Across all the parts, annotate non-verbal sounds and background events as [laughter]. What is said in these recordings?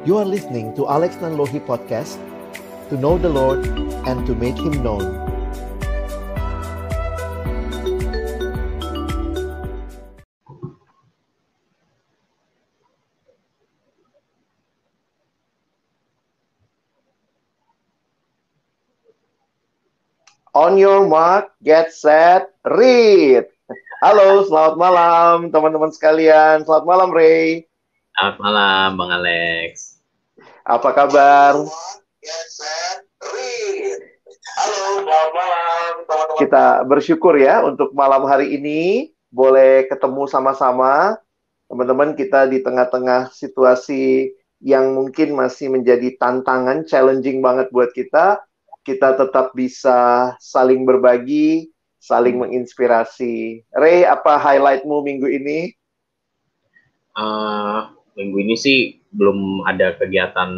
You are listening to Alex Nanlohi Podcast To know the Lord and to make Him known On your mark, get set, read. Halo, selamat malam teman-teman sekalian. Selamat malam Ray. Selamat malam Bang Alex. Apa kabar? Halo, selamat malam teman-teman. Kita bersyukur ya untuk malam hari ini boleh ketemu sama-sama. Teman-teman kita di tengah-tengah situasi yang mungkin masih menjadi tantangan, challenging banget buat kita kita tetap bisa saling berbagi, saling menginspirasi. Ray, apa highlightmu minggu ini? Uh, minggu ini sih belum ada kegiatan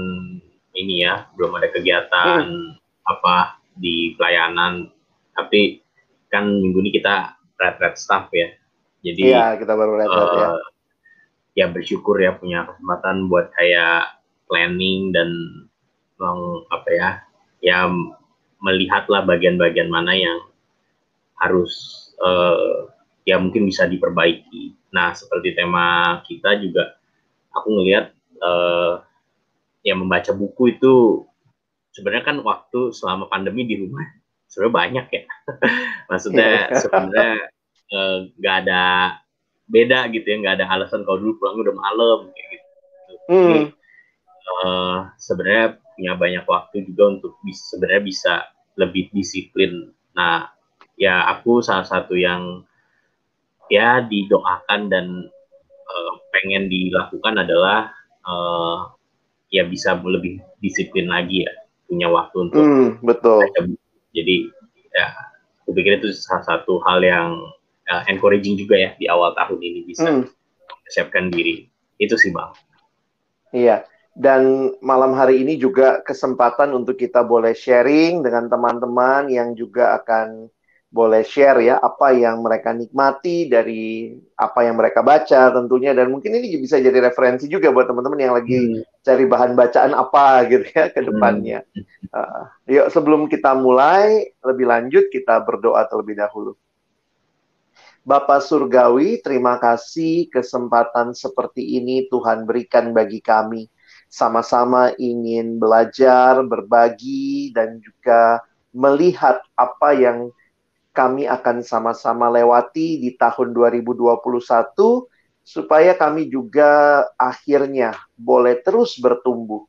ini ya, belum ada kegiatan hmm. apa di pelayanan. Tapi kan minggu ini kita red-red staff ya. Jadi Iya, kita baru red uh, ya. Ya bersyukur ya punya kesempatan buat kayak planning dan meng, apa ya ya melihatlah bagian-bagian mana yang harus uh, ya mungkin bisa diperbaiki. Nah seperti tema kita juga aku ngelihat uh, ya membaca buku itu sebenarnya kan waktu selama pandemi di rumah sebenarnya banyak ya. [laughs] Maksudnya iya. sebenarnya eh, nggak uh, ada beda gitu ya nggak ada alasan kalau dulu pulang udah malam kayak gitu. Hmm. Jadi, uh, sebenarnya punya banyak waktu juga untuk bisa sebenarnya bisa lebih disiplin. Nah, ya aku salah satu yang ya didoakan dan uh, pengen dilakukan adalah uh, ya bisa lebih disiplin lagi ya punya waktu untuk mm, betul. Jadi ya aku pikir itu salah satu hal yang uh, encouraging juga ya di awal tahun ini bisa mm. mempersiapkan diri. Itu sih bang. Iya dan malam hari ini juga kesempatan untuk kita boleh sharing dengan teman-teman yang juga akan boleh share ya apa yang mereka nikmati dari apa yang mereka baca tentunya dan mungkin ini bisa jadi referensi juga buat teman-teman yang lagi hmm. cari bahan bacaan apa gitu ya ke depannya. Hmm. Uh, yuk sebelum kita mulai lebih lanjut kita berdoa terlebih dahulu. Bapak Surgawi, terima kasih kesempatan seperti ini Tuhan berikan bagi kami sama-sama ingin belajar, berbagi, dan juga melihat apa yang kami akan sama-sama lewati di tahun 2021 supaya kami juga akhirnya boleh terus bertumbuh.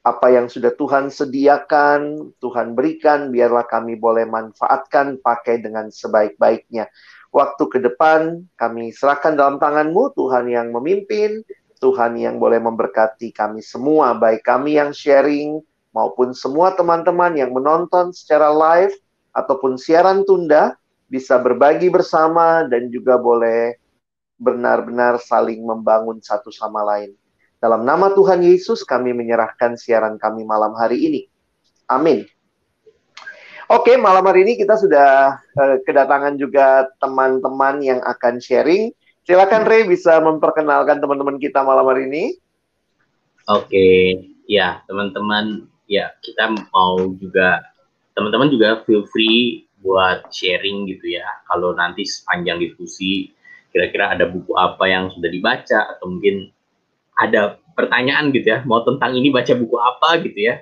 Apa yang sudah Tuhan sediakan, Tuhan berikan, biarlah kami boleh manfaatkan, pakai dengan sebaik-baiknya. Waktu ke depan kami serahkan dalam tanganmu, Tuhan yang memimpin, Tuhan yang boleh memberkati kami semua, baik kami yang sharing maupun semua teman-teman yang menonton secara live ataupun siaran tunda bisa berbagi bersama dan juga boleh benar-benar saling membangun satu sama lain. Dalam nama Tuhan Yesus kami menyerahkan siaran kami malam hari ini. Amin. Oke, malam hari ini kita sudah uh, kedatangan juga teman-teman yang akan sharing. Silakan Ray bisa memperkenalkan teman-teman kita malam hari ini. Oke, ya teman-teman, ya kita mau juga teman-teman juga feel free buat sharing gitu ya. Kalau nanti sepanjang diskusi kira-kira ada buku apa yang sudah dibaca atau mungkin ada pertanyaan gitu ya, mau tentang ini baca buku apa gitu ya.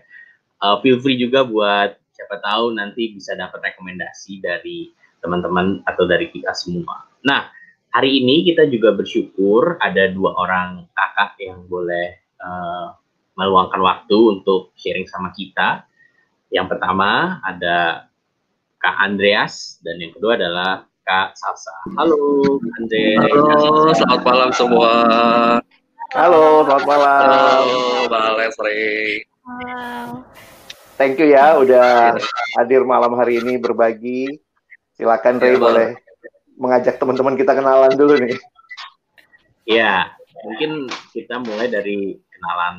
Uh, feel free juga buat siapa tahu nanti bisa dapat rekomendasi dari teman-teman atau dari kita semua. Nah, hari ini kita juga bersyukur ada dua orang kakak yang boleh uh, meluangkan waktu untuk sharing sama kita. Yang pertama ada Kak Andreas dan yang kedua adalah Kak Salsa. Halo, Andreas. Halo, selamat malam semua. Halo, selamat malam. Halo, Bang Lesri. Thank you ya udah hadir malam hari ini berbagi. Silakan Ray ya, boleh mengajak teman-teman kita kenalan dulu nih. Iya, mungkin kita mulai dari kenalan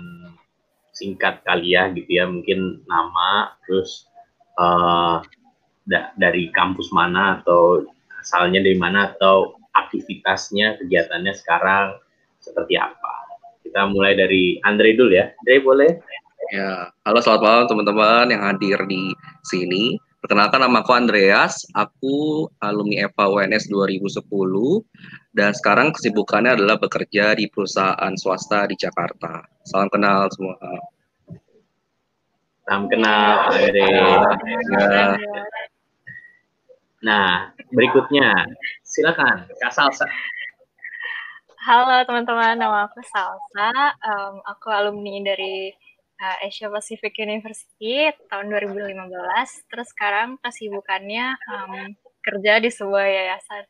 singkat kali ya gitu ya, mungkin nama, terus uh, da dari kampus mana atau asalnya dari mana atau aktivitasnya, kegiatannya sekarang seperti apa. kita mulai dari Andre dulu ya. Andre boleh? Ya, halo selamat malam teman-teman yang hadir di sini. Perkenalkan nama aku Andreas, aku alumni EVA UNS 2010 dan sekarang kesibukannya adalah bekerja di perusahaan swasta di Jakarta. Salam kenal semua. Salam kenal Andre. Ya. Nah, berikutnya silakan Kak Salsa. Halo teman-teman, nama aku Salsa. Um, aku alumni dari uh, Asia Pacific University tahun 2015. Terus sekarang kesibukannya um, kerja di sebuah yayasan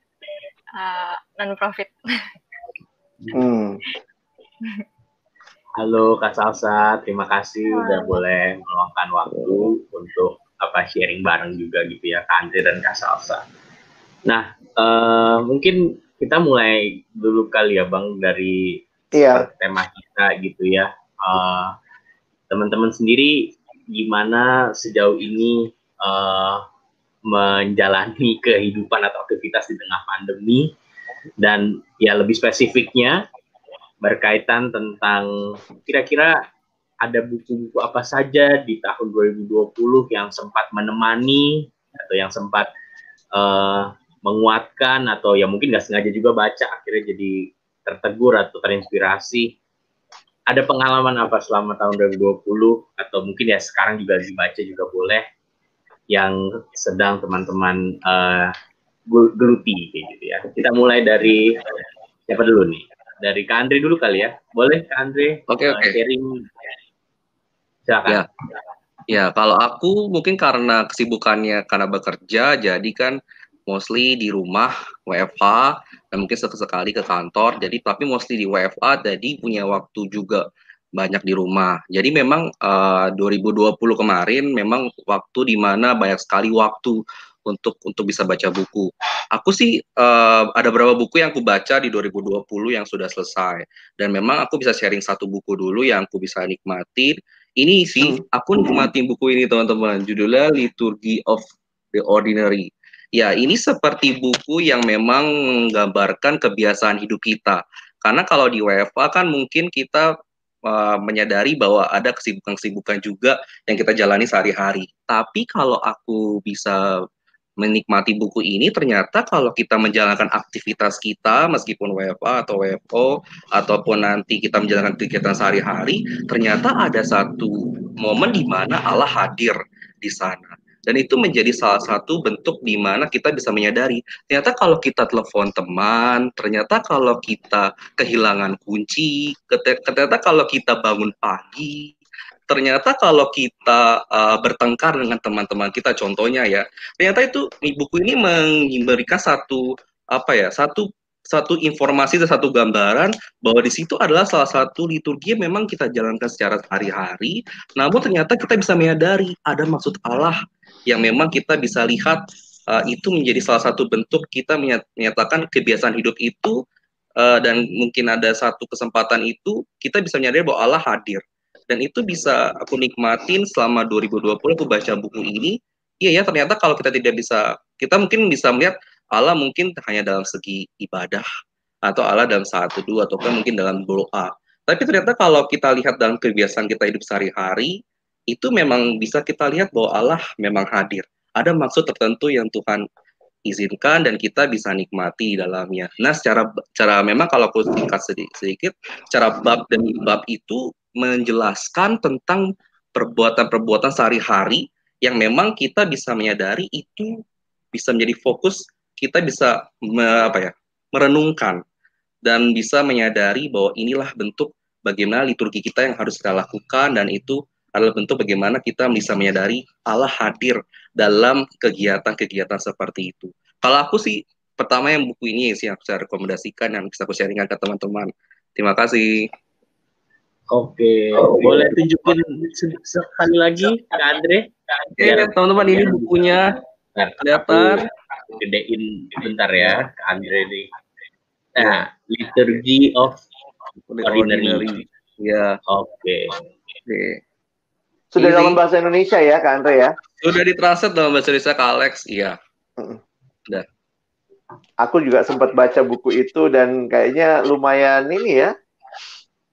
uh, non-profit. Hmm. Halo Kak Salsa, terima kasih udah boleh meluangkan waktu untuk apa sharing bareng juga gitu ya Kak Andre dan Kak Salsa. Nah, eh, mungkin kita mulai dulu kali ya Bang dari Iya. tema kita gitu ya. Eh, Teman-teman sendiri gimana sejauh ini eh, menjalani [laughs] kehidupan atau aktivitas di tengah pandemi dan ya lebih spesifiknya berkaitan tentang kira-kira ada buku-buku apa saja di tahun 2020 yang sempat menemani atau yang sempat eh, menguatkan atau ya mungkin nggak sengaja juga baca akhirnya jadi tertegur atau terinspirasi. Ada pengalaman apa selama tahun 2020 atau mungkin ya sekarang juga dibaca juga boleh yang sedang teman-teman gel- geluti kayak gitu ya. Kita mulai dari siapa dulu nih? Dari Kak Andre dulu kali ya. Boleh Kak Andre Oke, eh, oke. sharing silakan. Ya. Ya, kalau aku mungkin karena kesibukannya karena bekerja, jadi kan mostly di rumah WFH dan mungkin sekali ke kantor. Jadi tapi mostly di WFH, jadi punya waktu juga banyak di rumah. Jadi memang eh, 2020 kemarin memang waktu di mana banyak sekali waktu untuk untuk bisa baca buku. Aku sih eh, ada beberapa buku yang aku baca di 2020 yang sudah selesai dan memang aku bisa sharing satu buku dulu yang aku bisa nikmatin ini sih aku nikmatin buku ini teman-teman judulnya Liturgy of the Ordinary ya ini seperti buku yang memang menggambarkan kebiasaan hidup kita. Karena kalau di WFA kan mungkin kita uh, menyadari bahwa ada kesibukan-kesibukan juga yang kita jalani sehari-hari. Tapi kalau aku bisa menikmati buku ini ternyata kalau kita menjalankan aktivitas kita meskipun WFA atau WFO ataupun nanti kita menjalankan kegiatan sehari-hari ternyata ada satu momen di mana Allah hadir di sana dan itu menjadi salah satu bentuk di mana kita bisa menyadari ternyata kalau kita telepon teman ternyata kalau kita kehilangan kunci ternyata kalau kita bangun pagi ternyata kalau kita uh, bertengkar dengan teman-teman kita contohnya ya ternyata itu buku ini memberikan satu apa ya satu satu informasi dan satu gambaran bahwa di situ adalah salah satu liturgi yang memang kita jalankan secara hari-hari namun ternyata kita bisa menyadari ada maksud Allah yang memang kita bisa lihat uh, itu menjadi salah satu bentuk kita menyat- menyatakan kebiasaan hidup itu uh, dan mungkin ada satu kesempatan itu kita bisa menyadari bahwa Allah hadir. Dan itu bisa aku nikmatin selama 2020 aku baca buku ini. Iya ya ternyata kalau kita tidak bisa kita mungkin bisa melihat Allah mungkin hanya dalam segi ibadah atau Allah dalam saat teduh atau kan mungkin dalam doa. Tapi ternyata kalau kita lihat dalam kebiasaan kita hidup sehari-hari itu memang bisa kita lihat bahwa Allah memang hadir ada maksud tertentu yang Tuhan izinkan dan kita bisa nikmati dalamnya. Nah, secara cara memang kalau aku singkat sedikit, sedikit cara bab demi bab itu menjelaskan tentang perbuatan-perbuatan sehari-hari yang memang kita bisa menyadari itu bisa menjadi fokus kita bisa me, apa ya merenungkan dan bisa menyadari bahwa inilah bentuk bagaimana liturgi kita yang harus kita lakukan dan itu adalah bentuk bagaimana kita bisa menyadari Allah hadir dalam kegiatan-kegiatan seperti itu. Kalau aku sih pertama yang buku ini sih yang saya rekomendasikan yang bisa aku sharingkan ke teman-teman. Terima kasih. Oke, boleh tunjukin se- sekali lagi Kak Andre? Oke, teman-teman ini bukunya kelihatan. gedein bentar ya Kak Andre nih. Nah, Liturgy of Ordinary. Ya, Oke. oke. Sudah Ini- dalam bahasa Indonesia ya, Kak Andre ya? Sudah ditranslate dalam bahasa Indonesia ke Alex, iya. Aku juga sempat baca buku itu dan kayaknya lumayan ini ya.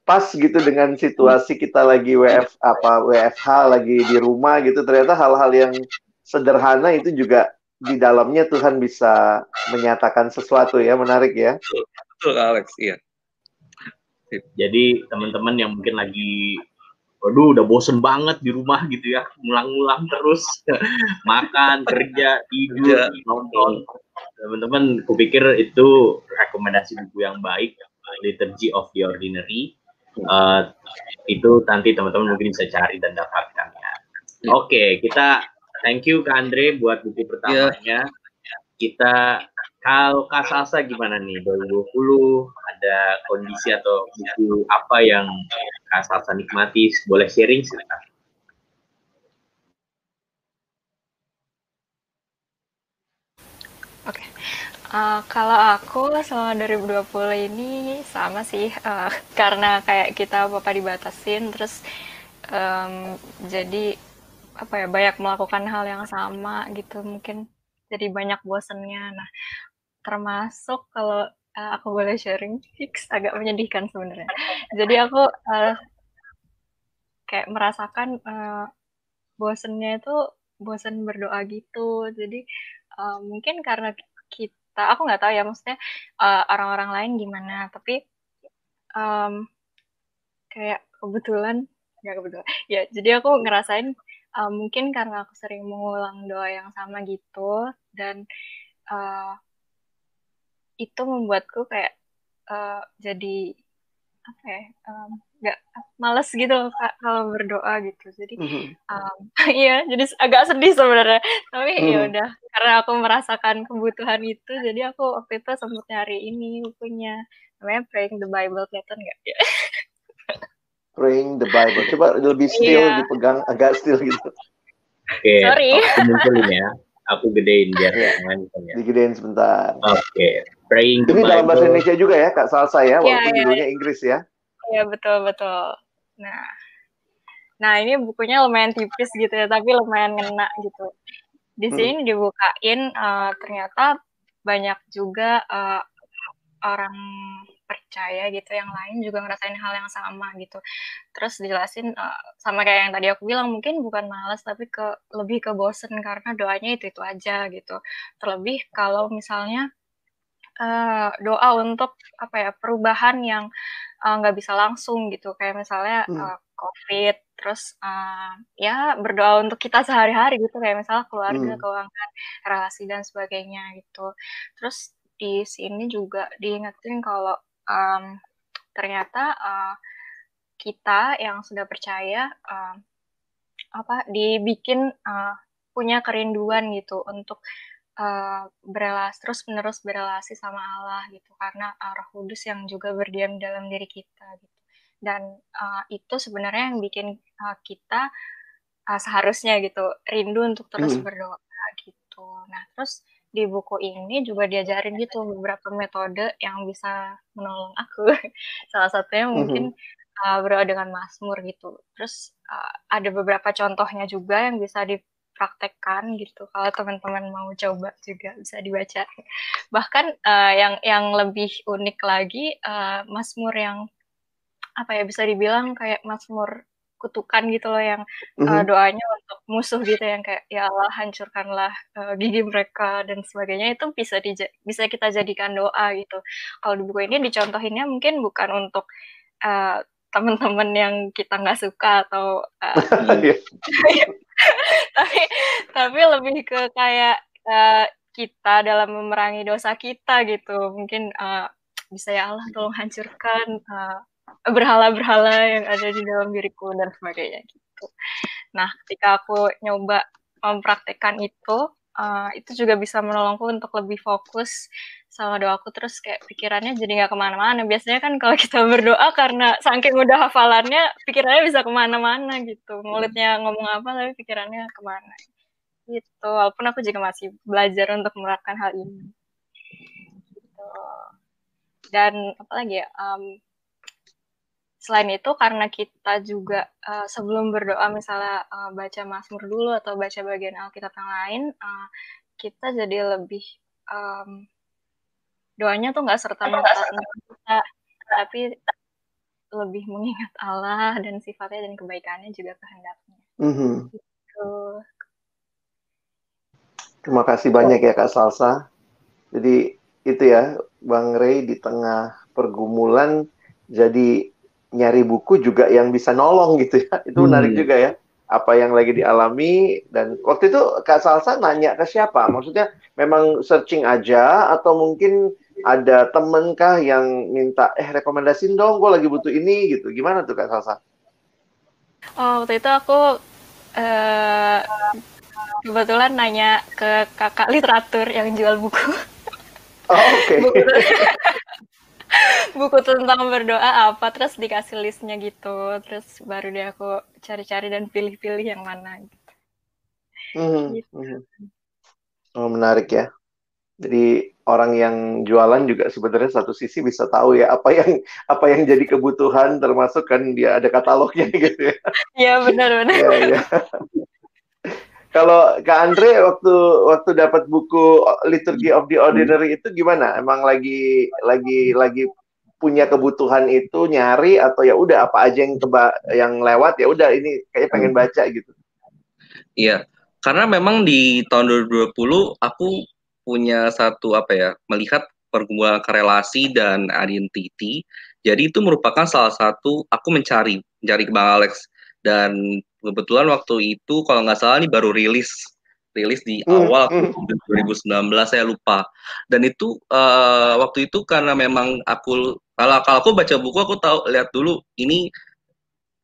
pas gitu dengan situasi kita lagi WF apa WFH lagi di rumah gitu. Ternyata hal-hal yang sederhana itu juga di dalamnya Tuhan bisa menyatakan sesuatu ya menarik ya. Betul Alex. Iya. Jadi teman-teman yang mungkin lagi waduh udah bosen banget di rumah gitu ya ngulang-ngulang terus [laughs] makan kerja tidur nonton teman-teman kupikir itu rekomendasi buku yang baik Liturgy of the Ordinary uh, itu nanti teman-teman mungkin bisa cari dan dapatkan ya. ya. Oke, okay, kita thank you ke Andre buat buku pertamanya. Ya. Kita kalau Kak Salsa gimana nih 2020 ada kondisi atau buku apa yang Kak Salsa nikmati boleh sharing silakan. Oke, okay. Uh, kalau aku selama 2020 ini sama sih uh, [laughs] karena kayak kita apa dibatasin terus um, jadi apa ya banyak melakukan hal yang sama gitu mungkin jadi banyak bosennya nah termasuk kalau uh, aku boleh sharing agak menyedihkan sebenarnya. Jadi aku uh, kayak merasakan uh, bosennya itu bosen berdoa gitu. Jadi uh, mungkin karena kita aku nggak tahu ya maksudnya eh, orang-orang lain gimana. Tapi um, kayak kebetulan nggak kebetulan. Ya jadi aku ngerasain uh, mungkin karena aku sering mengulang doa yang sama gitu. Dan uh, itu membuatku kayak uh, jadi apa ya um, nggak males gitu kak kalau berdoa gitu jadi mm-hmm. um, [laughs] iya jadi agak sedih sebenarnya tapi mm. ya udah karena aku merasakan kebutuhan itu jadi aku waktu itu sempat nyari ini bukunya namanya Praying the Bible kelihatan nggak ya [laughs] Praying the Bible coba lebih still yeah. dipegang agak still gitu oke okay. sorry aku munculin ya aku gedein biar ya. ya. digedein sebentar oke okay. Praying Ini Bible. dalam bahasa Indonesia juga ya Kak Salsa ya, walaupun yeah, yeah, judulnya Inggris ya. Iya betul betul. Nah, nah ini bukunya lumayan tipis gitu ya, tapi lumayan ngena gitu. Di hmm. sini hmm. dibukain uh, ternyata banyak juga uh, orang percaya gitu yang lain juga ngerasain hal yang sama gitu terus dijelasin uh, sama kayak yang tadi aku bilang mungkin bukan malas tapi ke lebih ke bosen karena doanya itu itu aja gitu terlebih kalau misalnya uh, doa untuk apa ya perubahan yang Eh, nggak uh, bisa langsung gitu kayak misalnya hmm. uh, covid terus uh, ya berdoa untuk kita sehari-hari gitu kayak misalnya keluarga hmm. keuangan relasi dan sebagainya gitu terus di sini juga diingetin kalau um, ternyata uh, kita yang sudah percaya uh, apa dibikin uh, punya kerinduan gitu untuk uh, berelasi terus menerus berelasi sama Allah gitu. Karena uh, Roh Kudus yang juga berdiam dalam diri kita gitu. Dan uh, itu sebenarnya yang bikin uh, kita uh, seharusnya gitu rindu untuk terus mm. berdoa gitu. Nah terus di buku ini juga diajarin gitu beberapa metode yang bisa menolong aku. [laughs] Salah satunya mungkin mm -hmm. uh, berdoa dengan Mazmur gitu. Terus uh, ada beberapa contohnya juga yang bisa di praktekkan gitu. Kalau teman-teman mau coba juga bisa dibaca. Bahkan uh, yang yang lebih unik lagi uh, Mazmur yang apa ya bisa dibilang kayak Mazmur kutukan gitu loh yang uh, doanya untuk musuh gitu yang kayak ya Allah hancurkanlah uh, gigi mereka dan sebagainya itu bisa di, bisa kita jadikan doa gitu. Kalau di buku ini dicontohinnya mungkin bukan untuk uh, teman-teman yang kita nggak suka atau [laughs] [laughs] uh, tapi tapi lebih ke kayak uh, kita dalam memerangi dosa kita gitu. Mungkin uh, bisa ya Allah tolong hancurkan berhala berhala-berhala yang ada di dalam diriku dan sebagainya gitu. Nah ketika aku nyoba mempraktekkan itu uh, itu juga bisa menolongku untuk lebih fokus sama doaku terus kayak pikirannya jadi nggak ke mana-mana. Biasanya kan kalau kita berdoa karena saking udah hafalannya, pikirannya bisa ke mana-mana gitu. Mulutnya ngomong apa tapi pikirannya ke mana. Gitu. Walaupun aku juga masih belajar untuk menerapkan hal ini. Gitu. Dan apalagi ya, um, selain itu karena kita juga uh, sebelum berdoa misalnya uh, baca Mazmur dulu atau baca bagian Alkitab yang lain, uh, kita jadi lebih um, doanya tuh nggak serta merta kita tapi lebih mengingat Allah dan sifatnya dan kebaikannya juga kehendaknya. Mhm. Gitu. Terima kasih banyak ya Kak Salsa. Jadi itu ya Bang Ray di tengah pergumulan jadi nyari buku juga yang bisa nolong gitu ya. Itu menarik Hmm. juga ya. Apa yang lagi dialami dan waktu itu Kak Salsa nanya ke siapa? Maksudnya memang searching aja atau mungkin ada temen kah yang minta eh rekomendasiin dong gue lagi butuh ini gitu. Gimana tuh Kak Salsa? Oh, waktu itu aku eh, kebetulan nanya ke kakak literatur yang jual buku. Oh, oke. [laughs] buku, buku tentang berdoa apa, terus dikasih listnya gitu. Terus baru deh aku cari-cari dan pilih-pilih yang mana. Gitu. Mhm, Gitu. mhm. Oh, menarik ya. Jadi orang yang jualan juga sebenarnya satu sisi bisa tahu ya apa yang apa yang jadi kebutuhan termasuk kan dia ada katalognya [laughs] gitu ya. Iya benar-benar. Iya, iya. Kalau Kak Andre waktu waktu dapat buku Liturgy of the Ordinary itu gimana? Emang lagi lagi lagi punya kebutuhan itu nyari atau ya udah apa aja yang keba yang lewat ya udah ini kayak pengen baca gitu. Iya, karena memang di tahun 2020 aku punya satu apa ya, melihat pergumulan korelasi dan identity. Jadi itu merupakan salah satu aku mencari, mencari Bang Alex dan kebetulan waktu itu kalau nggak salah ini baru rilis rilis di Hmm, awal hmm. 2019 saya lupa dan itu eh, waktu itu karena memang aku kalau kalau aku baca buku aku tahu lihat dulu ini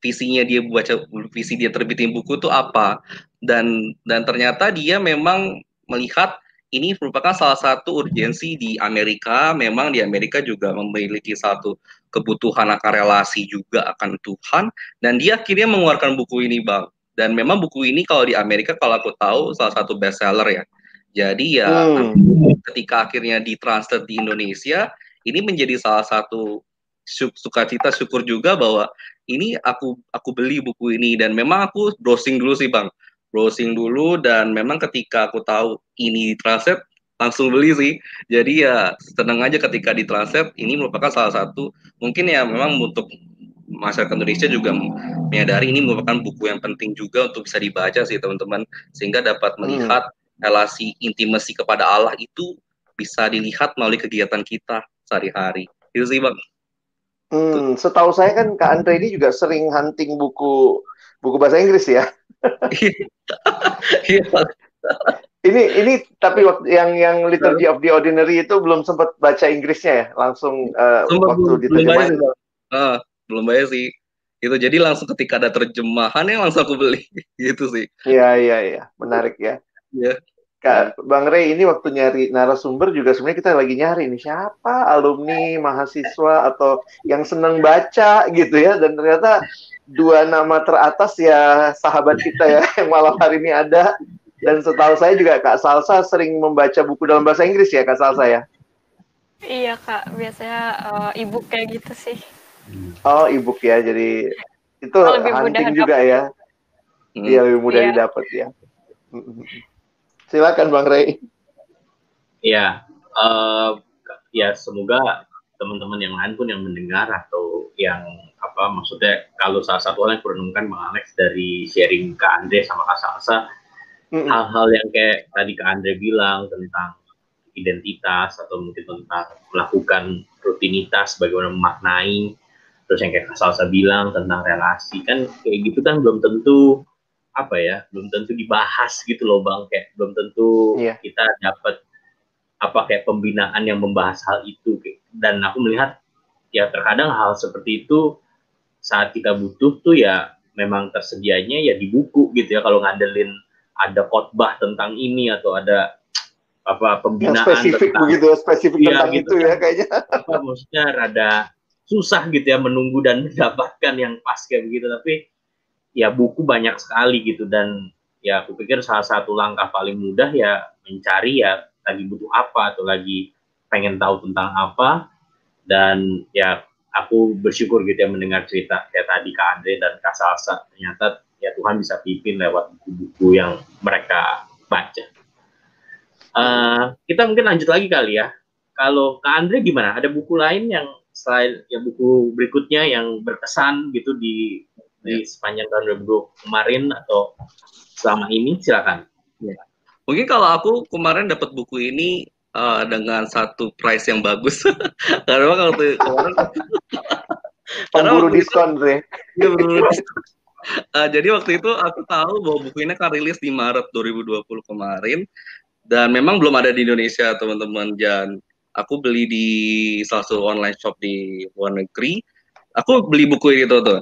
visinya dia baca visi dia terbitin buku itu apa dan dan ternyata dia memang melihat ini merupakan salah satu urgensi di Amerika. Memang di Amerika juga memiliki satu kebutuhan akan relasi juga akan Tuhan. Dan dia akhirnya mengeluarkan buku ini bang. Dan memang buku ini kalau di Amerika kalau aku tahu salah satu bestseller ya. Jadi ya Hmm. ketika akhirnya ditranslate di Indonesia ini menjadi salah satu su- sukacita syukur juga bahwa ini aku aku beli buku ini. Dan memang aku browsing dulu sih bang browsing dulu dan memang ketika aku tahu ini ditranslate langsung beli sih. Jadi ya senang aja ketika ditranslate ini merupakan salah satu mungkin ya memang untuk masyarakat Indonesia juga menyadari ini merupakan buku yang penting juga untuk bisa dibaca sih teman-teman. Sehingga dapat melihat relasi intimasi kepada Allah itu bisa dilihat melalui kegiatan kita sehari-hari. Itu sih bang. Hmm, setahu saya kan Kak Andre ini juga sering hunting buku buku bahasa Inggris ya. Iya, Bang. [laughs] Ini ini tapi waktu yang yang Liturgy of the Ordinary itu belum sempat baca Inggrisnya ya, langsung Sumpah, waktu belum, bayar Ah, belum bayar sih. Itu jadi langsung ketika ada terjemahannya langsung aku beli. [laughs] Gitu sih. Iya iya iya, menarik ya. Iya. Kak Bang Rey ini waktu nyari narasumber juga sebenarnya kita lagi nyari nih siapa alumni, mahasiswa atau yang senang baca gitu ya dan ternyata dua nama teratas ya sahabat kita ya [laughs] yang malam hari ini ada dan setahu saya juga Kak Salsa sering membaca buku dalam bahasa Inggris ya Kak Salsa ya. Iya kak, biasanya eh, ibu kayak gitu sih. Oh, ebook ya. Jadi itu Oh, lebih mudah hunting juga ya. Hmm. Iya, lebih mudah Iya. didapat ya. Silakan Bang Rey. Ya, eh, ya semoga teman-teman yang lain pun yang mendengar atau yang apa maksudnya kalau salah satu hal yang kurenungkan Bang Alex dari sharing ke Andre sama Kak Salsa hal-hal yang kayak tadi Kak Andre bilang tentang identitas atau mungkin tentang melakukan rutinitas bagaimana memaknai terus yang kayak Kak Salsa bilang tentang relasi kan kayak gitu kan belum tentu apa ya belum tentu dibahas gitu loh bang kayak belum tentu Iya. kita dapat apa kayak pembinaan yang membahas hal itu dan aku melihat ya terkadang hal seperti itu saat kita butuh tuh ya memang tersedianya ya di buku gitu ya kalau ngandelin ada khotbah tentang ini atau ada apa Yang pembinaan spesifik tentang begitu, spesifik Iya, tentang gitu itu kan. ya kayaknya. apa maksudnya rada susah gitu ya menunggu dan mendapatkan yang pas kayak begitu tapi ya buku banyak sekali gitu dan ya aku pikir salah satu langkah paling mudah ya mencari ya lagi butuh apa atau lagi pengen tahu tentang apa dan ya aku bersyukur gitu ya mendengar cerita kayak tadi Kak Andre dan Kak Salsa ternyata ya Tuhan bisa pimpin lewat buku-buku yang mereka baca. Eh, kita mungkin lanjut lagi kali ya kalau Kak Andre gimana? Ada buku lain yang selain ya buku berikutnya yang berkesan gitu di di sepanjang tahun 2020 kemarin atau selama ini silakan. Ya. Mungkin kalau aku kemarin dapat buku ini uh, dengan satu price yang bagus. [laughs] karena waktu kemarin karena waktu diskon, Dre. Iya, berburu diskon. Uh, jadi waktu itu aku tahu bahwa buku ini akan rilis di Maret 2020 kemarin dan memang belum ada di Indonesia teman-teman dan aku beli di salah satu online shop di luar negeri. Aku beli buku ini tuh, tuh.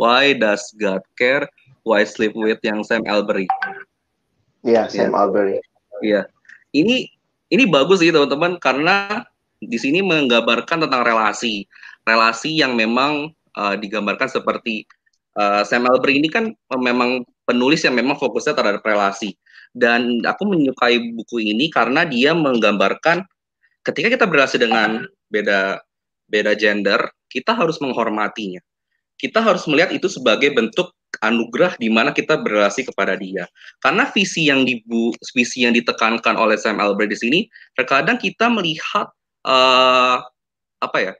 Why Does God Care? Why Sleep With yang Sam Albury. Iya, yeah, Sam yeah. Albury. Iya. Ini ini bagus sih teman-teman karena di sini menggambarkan tentang relasi. Relasi yang memang uh, digambarkan seperti uh, Sam Albury ini kan memang penulis yang memang fokusnya terhadap relasi. Dan aku menyukai buku ini karena dia menggambarkan ketika kita berrelasi dengan beda beda gender, kita harus menghormatinya. Kita harus melihat itu sebagai bentuk anugerah di mana kita berrelasi kepada dia. Karena visi yang dibu, visi yang ditekankan oleh Sam Albert di sini, terkadang kita melihat uh, apa ya?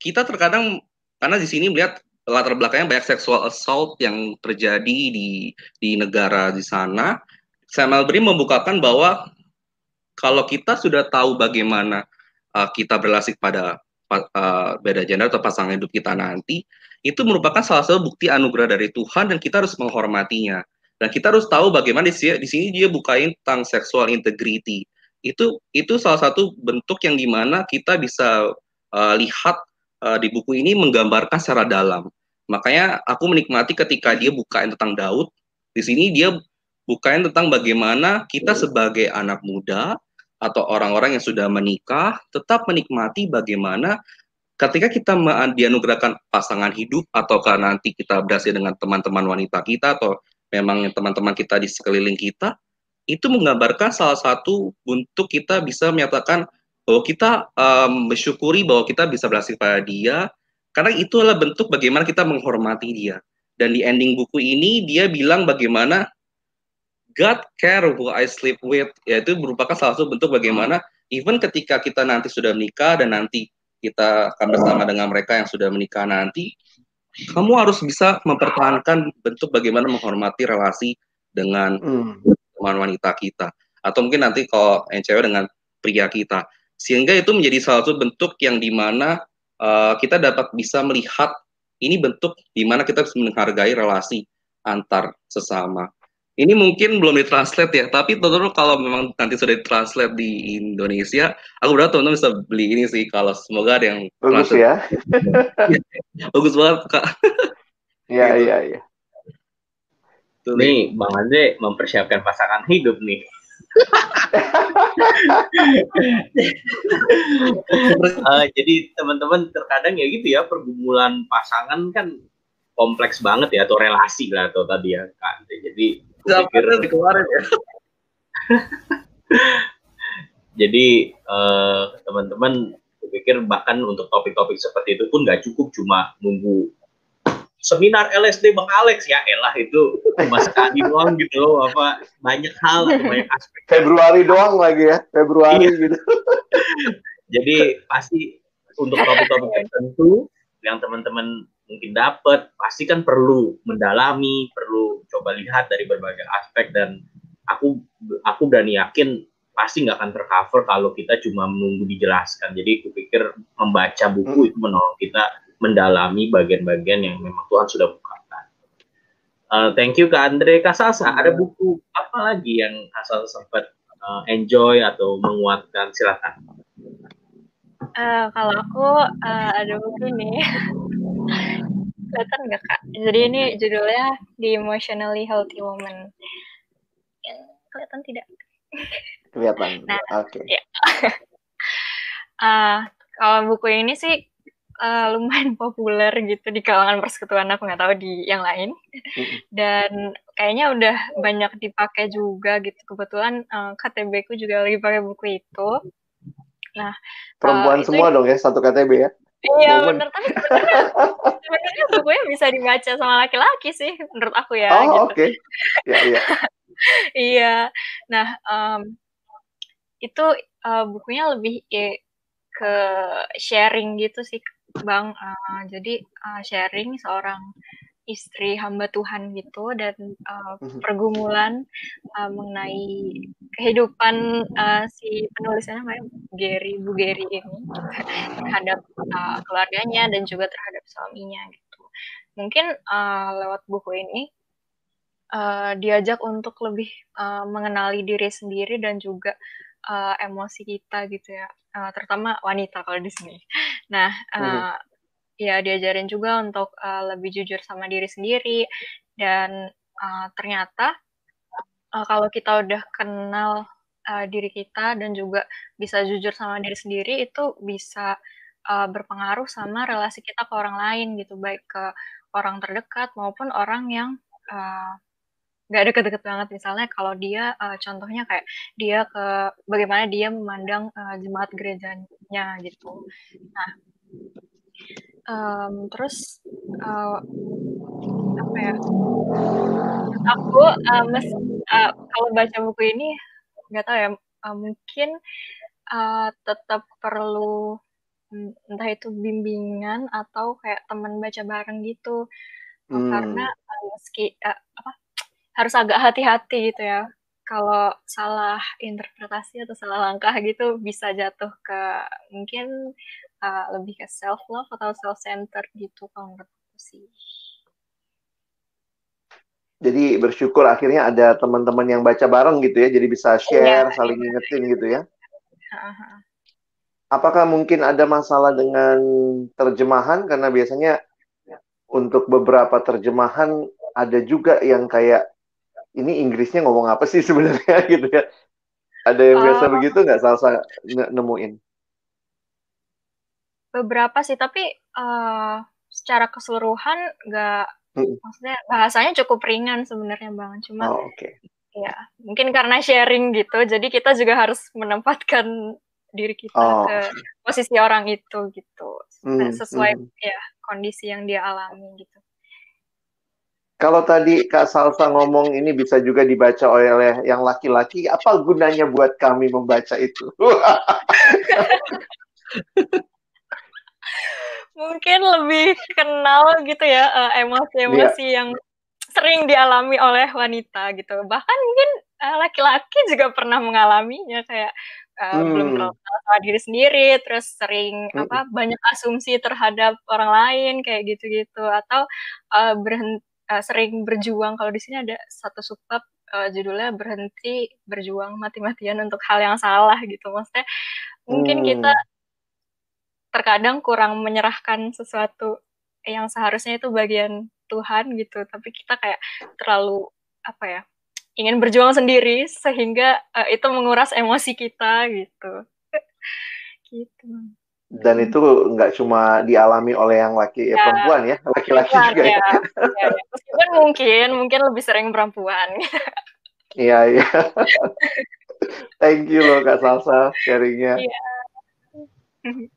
Kita terkadang karena di sini melihat latar belakangnya banyak sexual assault yang terjadi di di negara di sana. Sam Albury membukakan bahwa kalau kita sudah tahu bagaimana uh, kita berrelasi pada uh, beda gender atau pasangan hidup kita nanti, itu merupakan salah satu bukti anugerah dari Tuhan dan kita harus menghormatinya. Dan kita harus tahu bagaimana di sini, di sini dia bukain tentang sexual integrity. Itu itu salah satu bentuk yang di mana kita bisa uh, lihat uh, di buku ini menggambarkan secara dalam. Makanya aku menikmati ketika dia bukain tentang Daud. Di sini dia bukain tentang bagaimana kita sebagai anak muda atau orang-orang yang sudah menikah tetap menikmati bagaimana ketika kita dianugerahkan pasangan hidup ataukah nanti kita berhasil dengan teman-teman wanita kita atau memang teman-teman kita di sekeliling kita itu menggambarkan salah satu bentuk kita bisa menyatakan bahwa kita um, bersyukuri bahwa kita bisa berhasil pada dia karena itu adalah bentuk bagaimana kita menghormati dia. Dan di ending buku ini dia bilang bagaimana God care who I sleep with, yaitu merupakan salah satu bentuk bagaimana even ketika kita nanti sudah menikah dan nanti kita akan bersama dengan mereka yang sudah menikah nanti, kamu harus bisa mempertahankan bentuk bagaimana menghormati relasi dengan teman wanita kita, atau mungkin nanti kalau yang cewek dengan pria kita, sehingga itu menjadi salah satu bentuk yang di mana uh, kita dapat bisa melihat ini bentuk di mana kita bisa menghargai relasi antar sesama. Ini mungkin belum ditranslate ya, tapi teman-teman kalau memang nanti sudah ditranslate di Indonesia, aku berharap teman-teman bisa beli ini sih. Kalau semoga ada yang bagus ya. [laughs] bagus banget kak. Iya gitu. iya iya. Nih Bang Andre mempersiapkan pasangan hidup nih. uh, [laughs] jadi teman-teman terkadang ya gitu ya pergumulan pasangan kan kompleks banget ya atau relasi lah atau tadi ya kan. Jadi pikir dikeluarin ya. [laughs] Jadi uh, teman-teman pikir bahkan untuk topik-topik seperti itu pun nggak cukup cuma nunggu seminar LSD Bang Alex ya elah itu cuma sekali [laughs] doang gitu loh apa banyak hal banyak aspek Februari doang lagi ya Februari iya. gitu [laughs] jadi pasti untuk topik-topik tertentu yang teman-teman mungkin dapat pasti kan perlu mendalami perlu coba lihat dari berbagai aspek dan aku aku berani yakin pasti nggak akan tercover kalau kita cuma menunggu dijelaskan. Jadi aku pikir membaca buku itu menolong kita mendalami bagian-bagian yang memang Tuhan sudah bukakan. Uh, thank you ke Andre. Kasasa ada buku apa lagi yang asal sempat uh, enjoy atau menguatkan? Silakan. Uh, kalau aku uh, ada buku nih [laughs] Kelihatan nggak kak? Jadi ini judulnya The Emotionally Healthy Woman. Kelihatan tidak? Kelihatan. [laughs] Nah, oke. Okay. Ya. uh, [laughs] kalau buku ini sih uh, lumayan populer gitu di kalangan persekutuan aku nggak tahu di yang lain dan kayaknya udah banyak dipakai juga gitu kebetulan uh, KTB ku juga lagi pakai buku itu nah perempuan uh, semua dong ya satu KTB ya Iya benar tapi sebenarnya bukunya bisa dibaca sama laki-laki sih menurut aku ya. Oh gitu. oke. Okay. Ya, iya. [laughs] iya. Nah um, itu uh, bukunya lebih ya, ke sharing gitu sih, Bang. Uh, jadi uh, sharing seorang istri hamba Tuhan gitu dan uh, pergumulan uh, mengenai kehidupan uh, si penulisnya namanya Gary Bu Gary ini terhadap uh, keluarganya dan juga terhadap suaminya gitu. Mungkin uh, lewat buku ini uh, diajak untuk lebih uh, mengenali diri sendiri dan juga uh, emosi kita gitu ya, uh, terutama wanita kalau di sini. Nah, uh, ya diajarin juga untuk uh, lebih jujur sama diri sendiri. Dan uh, ternyata uh, kalau kita udah kenal uh, diri kita dan juga bisa jujur sama diri sendiri itu bisa uh, berpengaruh sama relasi kita ke orang lain gitu. Baik ke orang terdekat maupun orang yang uh, nggak deket-deket banget. Misalnya kalau dia uh, contohnya kayak dia ke bagaimana dia memandang uh, jemaat gerejanya gitu. Nah um, terus uh, apa ya? Aku uh, mes, uh, kalau baca buku ini nggak tahu ya uh, mungkin uh, tetap perlu mm, entah itu bimbingan atau kayak teman baca bareng gitu. Hmm. karena uh, meski uh, apa harus agak hati-hati gitu ya. Kalau salah interpretasi atau salah langkah gitu bisa jatuh ke mungkin uh, lebih ke self love atau self center gitu kalau menurut aku sih. Jadi bersyukur akhirnya ada teman-teman yang baca bareng gitu ya, jadi bisa share, iya, saling iya. ingetin gitu ya. Apakah mungkin ada masalah dengan terjemahan karena biasanya untuk beberapa terjemahan ada juga yang kayak ini Inggrisnya ngomong apa sih sebenarnya [laughs] gitu ya? Ada yang biasa uh, begitu nggak salah nemuin? Beberapa sih tapi uh, secara keseluruhan nggak hmm. maksudnya bahasanya cukup ringan sebenarnya bang cuma oh, okay. ya mungkin karena sharing gitu jadi kita juga harus menempatkan diri kita oh. ke posisi orang itu gitu hmm. sesuai hmm. ya kondisi yang dia alami gitu kalau tadi Kak Salsa ngomong ini bisa juga dibaca oleh yang laki-laki, apa gunanya buat kami membaca itu? [laughs] mungkin lebih kenal gitu ya uh, emosi-emosi yeah. yang sering dialami oleh wanita gitu. Bahkan mungkin uh, laki-laki juga pernah mengalaminya kayak uh, hmm. belum terlalu sama diri sendiri, terus sering hmm. apa banyak asumsi terhadap orang lain kayak gitu-gitu atau uh, berhenti uh, sering berjuang kalau di sini ada satu subbab uh, judulnya berhenti berjuang mati-matian untuk hal yang salah gitu maksudnya mungkin hmm. kita terkadang kurang menyerahkan sesuatu yang seharusnya itu bagian Tuhan gitu. Tapi kita kayak terlalu apa ya ingin berjuang sendiri sehingga uh, itu menguras emosi kita gitu. [laughs] Gitu. Dan itu nggak cuma dialami oleh yang laki ya, perempuan ya laki-laki juga ya, ya. ya, ya. meskipun mungkin mungkin lebih sering perempuan. [laughs] Iya iya. Thank you loh kak Salsa sharingnya. Iya. [laughs]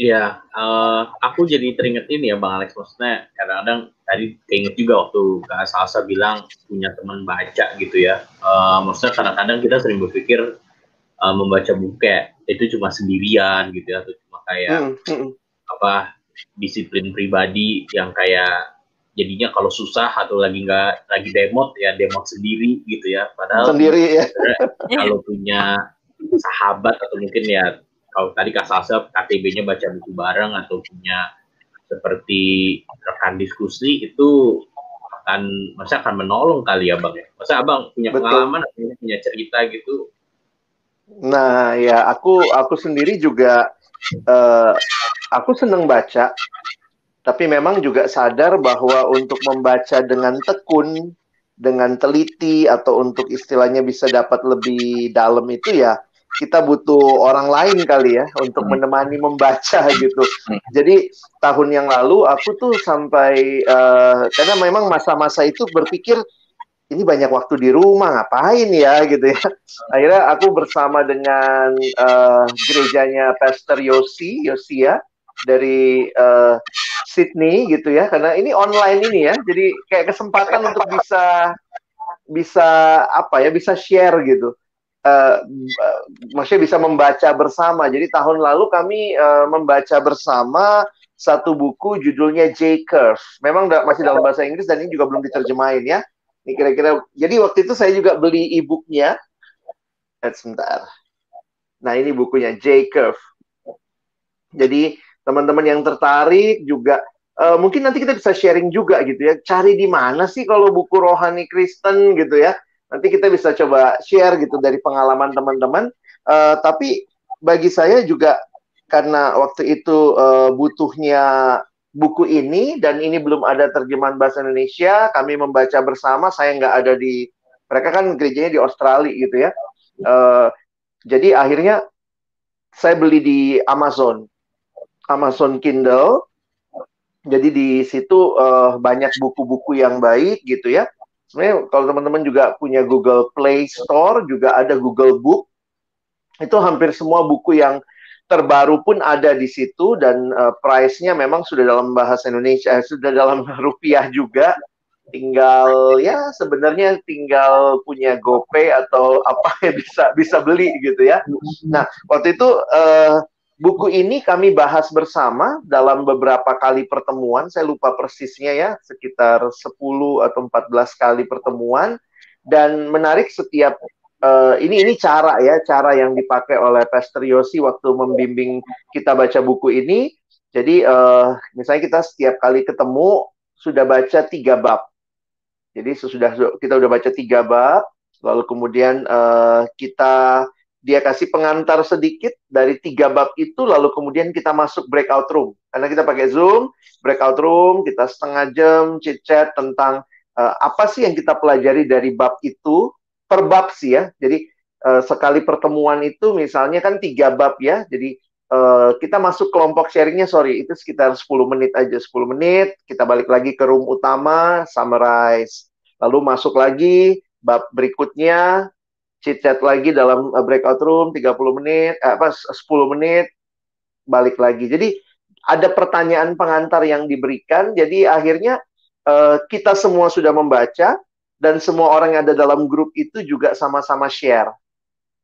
Iya, uh, aku jadi teringet ini ya Bang Alex, maksudnya kadang-kadang tadi keinget juga waktu Kak Salsa bilang punya teman baca gitu ya. Uh, maksudnya kadang-kadang kita sering berpikir uh, membaca buku kayak itu cuma sendirian gitu ya, atau cuma kayak hmm, hmm. apa disiplin pribadi yang kayak jadinya kalau susah atau lagi nggak lagi demot ya demot sendiri gitu ya. Padahal sendiri ya. kalau punya sahabat atau mungkin ya kalau tadi Kak Salsa KTB-nya baca buku bareng atau punya seperti rekan diskusi itu akan masa akan menolong kali ya bang ya masa abang punya Betul. pengalaman punya, punya cerita gitu nah ya aku aku sendiri juga uh, aku seneng baca tapi memang juga sadar bahwa untuk membaca dengan tekun dengan teliti atau untuk istilahnya bisa dapat lebih dalam itu ya kita butuh orang lain kali ya untuk hmm. menemani membaca [laughs] gitu. Hmm. Jadi tahun yang lalu aku tuh sampai uh, karena memang masa-masa itu berpikir ini banyak waktu di rumah ngapain ya gitu ya. Akhirnya aku bersama dengan uh, gerejanya Pastor Yosi Yosia dari uh, Sydney gitu ya karena ini online ini ya. Jadi kayak kesempatan untuk bisa bisa apa ya bisa share gitu uh, maksudnya bisa membaca bersama. Jadi tahun lalu kami uh, membaca bersama satu buku judulnya J Curve. Memang da masih dalam bahasa Inggris dan ini juga belum diterjemahin ya. Ini kira-kira. Jadi waktu itu saya juga beli e-booknya. Sebentar. Nah ini bukunya J Curve. Jadi teman-teman yang tertarik juga uh, mungkin nanti kita bisa sharing juga gitu ya. Cari di mana sih kalau buku rohani Kristen gitu ya Nanti kita bisa coba share gitu dari pengalaman teman-teman. Uh, tapi bagi saya juga karena waktu itu uh, butuhnya buku ini dan ini belum ada terjemahan bahasa Indonesia, kami membaca bersama. Saya nggak ada di mereka kan gerejanya di Australia gitu ya. Uh, jadi akhirnya saya beli di Amazon, Amazon Kindle. Jadi di situ uh, banyak buku-buku yang baik gitu ya sebenarnya kalau teman-teman juga punya Google Play Store juga ada Google Book itu hampir semua buku yang terbaru pun ada di situ dan uh, price-nya memang sudah dalam bahasa Indonesia eh, sudah dalam [laughs] rupiah juga tinggal ya sebenarnya tinggal punya GoPay atau apa yang bisa bisa beli gitu ya. Nah waktu itu uh, Buku ini kami bahas bersama dalam beberapa kali pertemuan, saya lupa persisnya ya, sekitar 10 atau 14 kali pertemuan dan menarik setiap uh, ini ini cara ya, cara yang dipakai oleh Pastor Yosi waktu membimbing kita baca buku ini. Jadi uh, misalnya kita setiap kali ketemu sudah baca tiga bab. Jadi sesudah kita udah baca tiga bab, lalu kemudian uh, kita dia kasih pengantar sedikit dari tiga bab itu lalu kemudian kita masuk breakout room. Karena kita pakai zoom breakout room kita setengah jam chit chat tentang uh, apa sih yang kita pelajari dari bab itu per bab sih ya. Jadi uh, sekali pertemuan itu misalnya kan tiga bab ya. Jadi uh, kita masuk kelompok sharingnya sorry itu sekitar 10 menit aja 10 menit. Kita balik lagi ke room utama summarize. Lalu masuk lagi bab berikutnya chit chat lagi dalam uh, breakout room 30 menit eh, apa 10 menit balik lagi. Jadi ada pertanyaan pengantar yang diberikan. Jadi akhirnya uh, kita semua sudah membaca dan semua orang yang ada dalam grup itu juga sama-sama share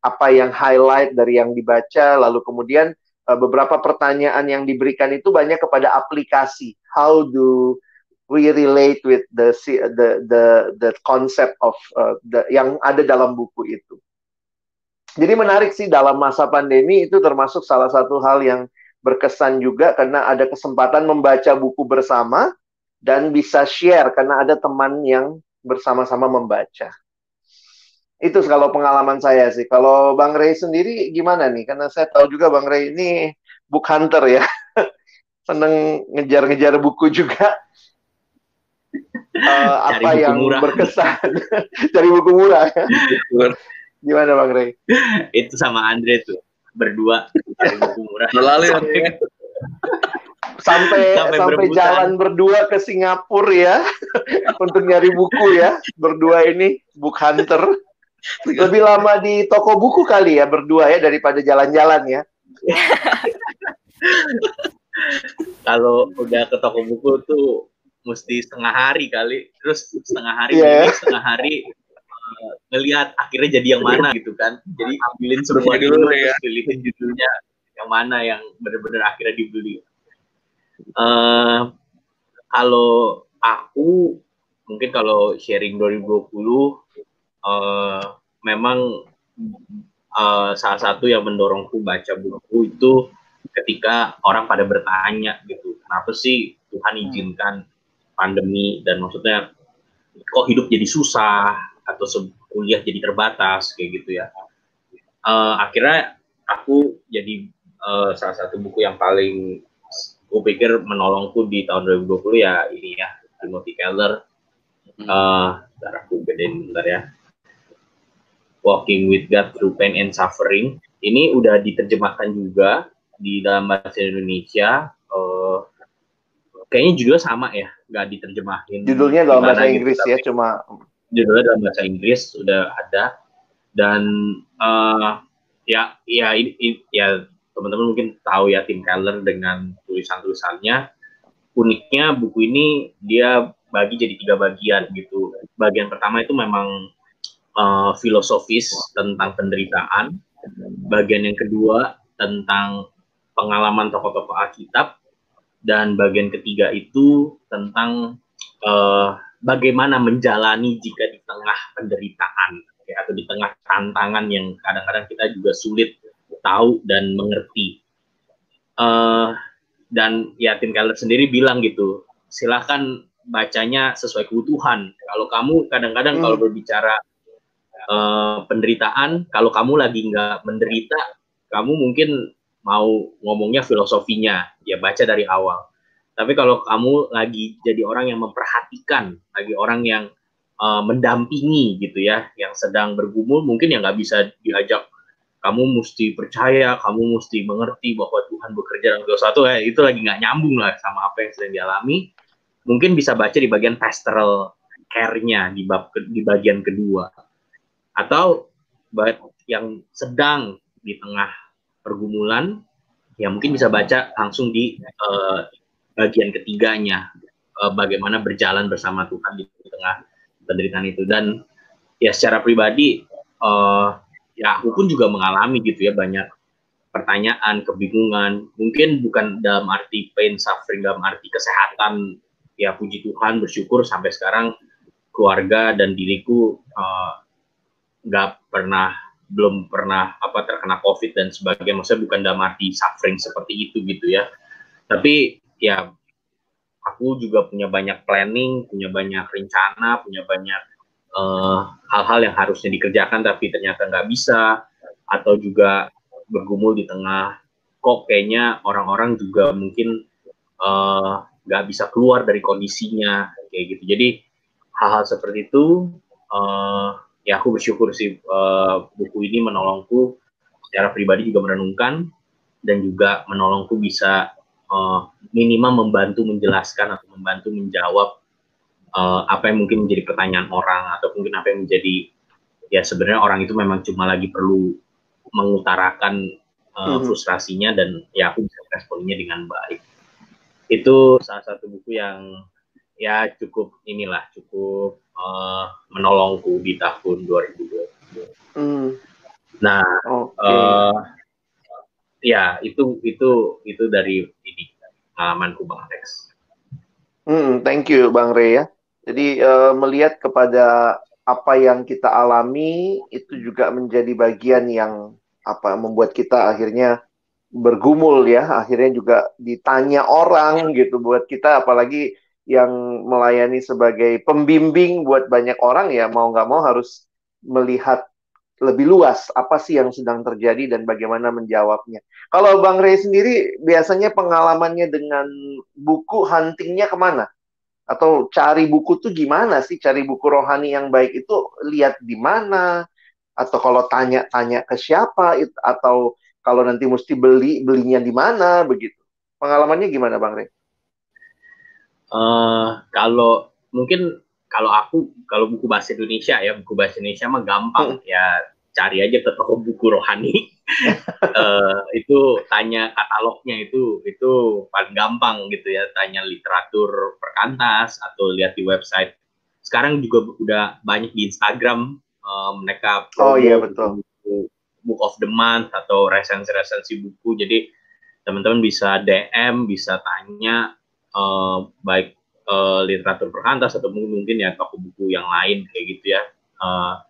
apa yang highlight dari yang dibaca lalu kemudian uh, beberapa pertanyaan yang diberikan itu banyak kepada aplikasi. How do we relate with the the the the concept of uh, the yang ada dalam buku itu. Jadi menarik sih dalam masa pandemi itu termasuk salah satu hal yang berkesan juga karena ada kesempatan membaca buku bersama dan bisa share karena ada teman yang bersama-sama membaca. Itu kalau pengalaman saya sih. Kalau Bang Ray sendiri gimana nih? Karena saya tahu juga Bang Ray ini book hunter ya. [laughs] Seneng ngejar-ngejar buku juga uh, apa yang murah. berkesan? [laughs] Cari buku murah. Gimana bang Ray itu sama Andre tuh berdua cari buku murah. Lalu sampai sampai, sampai, sampai jalan berdua ke Singapura ya [laughs] untuk nyari buku ya. Berdua ini book hunter. Lebih lama di toko buku kali ya berdua ya daripada jalan-jalan ya. [laughs] Kalau udah ke toko buku tuh mesti setengah hari kali terus setengah hari yeah. setengah hari uh, ngelihat akhirnya jadi yang mana gitu kan jadi ambilin semua dulu, dulu ya. pilihin judulnya yang mana yang benar-benar akhirnya dibeli uh, kalau aku mungkin kalau sharing 2020 uh, memang uh, salah satu yang mendorongku baca buku itu ketika orang pada bertanya gitu kenapa sih Tuhan izinkan pandemi dan maksudnya kok hidup jadi susah atau kuliah jadi terbatas kayak gitu ya. Uh, akhirnya aku jadi uh, salah satu buku yang paling gue pikir menolongku di tahun 2020 ya ini ya Timothy Keller. Uh, aku bedain bentar ya. Walking with God Through Pain and Suffering. Ini udah diterjemahkan juga di dalam bahasa Indonesia. Kayaknya juga sama ya, nggak diterjemahin. Judulnya dalam bahasa gitu, Inggris ya, cuma judulnya dalam bahasa Inggris sudah ada. Dan uh, ya ya ini, ya teman-teman mungkin tahu ya Tim Keller dengan tulisan-tulisannya. Uniknya buku ini dia bagi jadi tiga bagian gitu. Bagian pertama itu memang uh, filosofis tentang penderitaan, bagian yang kedua tentang pengalaman tokoh-tokoh Alkitab, dan bagian ketiga itu tentang uh, bagaimana menjalani jika di tengah penderitaan ya, atau di tengah tantangan yang kadang-kadang kita juga sulit tahu dan mengerti. Uh, dan ya Tim Keller sendiri bilang gitu, silahkan bacanya sesuai kebutuhan. Kalau kamu kadang-kadang hmm. kalau berbicara uh, penderitaan, kalau kamu lagi nggak menderita, kamu mungkin mau ngomongnya filosofinya, ya baca dari awal. Tapi kalau kamu lagi jadi orang yang memperhatikan, lagi orang yang uh, mendampingi gitu ya, yang sedang bergumul, mungkin yang nggak bisa diajak. Kamu mesti percaya, kamu mesti mengerti bahwa Tuhan bekerja dalam satu ya itu lagi nggak nyambung lah sama apa yang sedang dialami. Mungkin bisa baca di bagian pastoral care-nya di bab di bagian kedua, atau yang sedang di tengah pergumulan, ya mungkin bisa baca langsung di uh, bagian ketiganya uh, bagaimana berjalan bersama Tuhan di tengah penderitaan itu. Dan ya secara pribadi uh, ya aku pun juga mengalami gitu ya banyak pertanyaan kebingungan. Mungkin bukan dalam arti pain suffering dalam arti kesehatan. Ya puji Tuhan bersyukur sampai sekarang keluarga dan diriku nggak uh, pernah belum pernah apa terkena COVID dan sebagainya. Maksudnya bukan dalam arti suffering seperti itu gitu ya. Tapi ya aku juga punya banyak planning, punya banyak rencana, punya banyak eh, hal-hal uh, yang harusnya dikerjakan tapi ternyata nggak bisa, atau juga bergumul di tengah kok kayaknya orang-orang juga mungkin eh, nggak uh, bisa keluar dari kondisinya kayak gitu. Jadi hal-hal seperti itu uh, ya aku bersyukur sih uh, buku ini menolongku secara pribadi juga merenungkan dan juga menolongku bisa uh, minimal membantu menjelaskan atau membantu menjawab uh, apa yang mungkin menjadi pertanyaan orang atau mungkin apa yang menjadi ya sebenarnya orang itu memang cuma lagi perlu mengutarakan uh, hmm. frustrasinya dan ya aku bisa responnya dengan baik. Itu salah satu buku yang ya cukup inilah cukup uh, menolongku di tahun 2020. Hmm. Nah, okay. uh, ya itu itu itu dari ini pengalamanku bang Alex. Hmm, thank you bang Ray ya. Jadi uh, melihat kepada apa yang kita alami itu juga menjadi bagian yang apa membuat kita akhirnya bergumul ya, akhirnya juga ditanya orang gitu buat kita apalagi yang melayani sebagai pembimbing buat banyak orang ya mau nggak mau harus melihat lebih luas apa sih yang sedang terjadi dan bagaimana menjawabnya. Kalau Bang Ray sendiri biasanya pengalamannya dengan buku huntingnya ke mana? Atau cari buku tuh gimana sih? Cari buku rohani yang baik itu lihat di mana? Atau kalau tanya-tanya ke siapa? Atau kalau nanti mesti beli, belinya di mana? Begitu. Pengalamannya gimana Bang Ray? Uh, kalau mungkin kalau aku kalau buku bahasa Indonesia ya buku bahasa Indonesia mah gampang hmm. ya cari aja ke toko buku rohani. Uh, [laughs] itu tanya katalognya itu itu paling gampang gitu ya tanya literatur perkantas atau lihat di website. Sekarang juga udah banyak di Instagram uh, mereka oh iya betul. buku, book of the month atau resensi-resensi buku. Jadi teman-teman bisa DM bisa tanya uh, baik uh, literatur perkantas atau mungkin mungkin ya toko buku yang lain kayak gitu ya. Uh,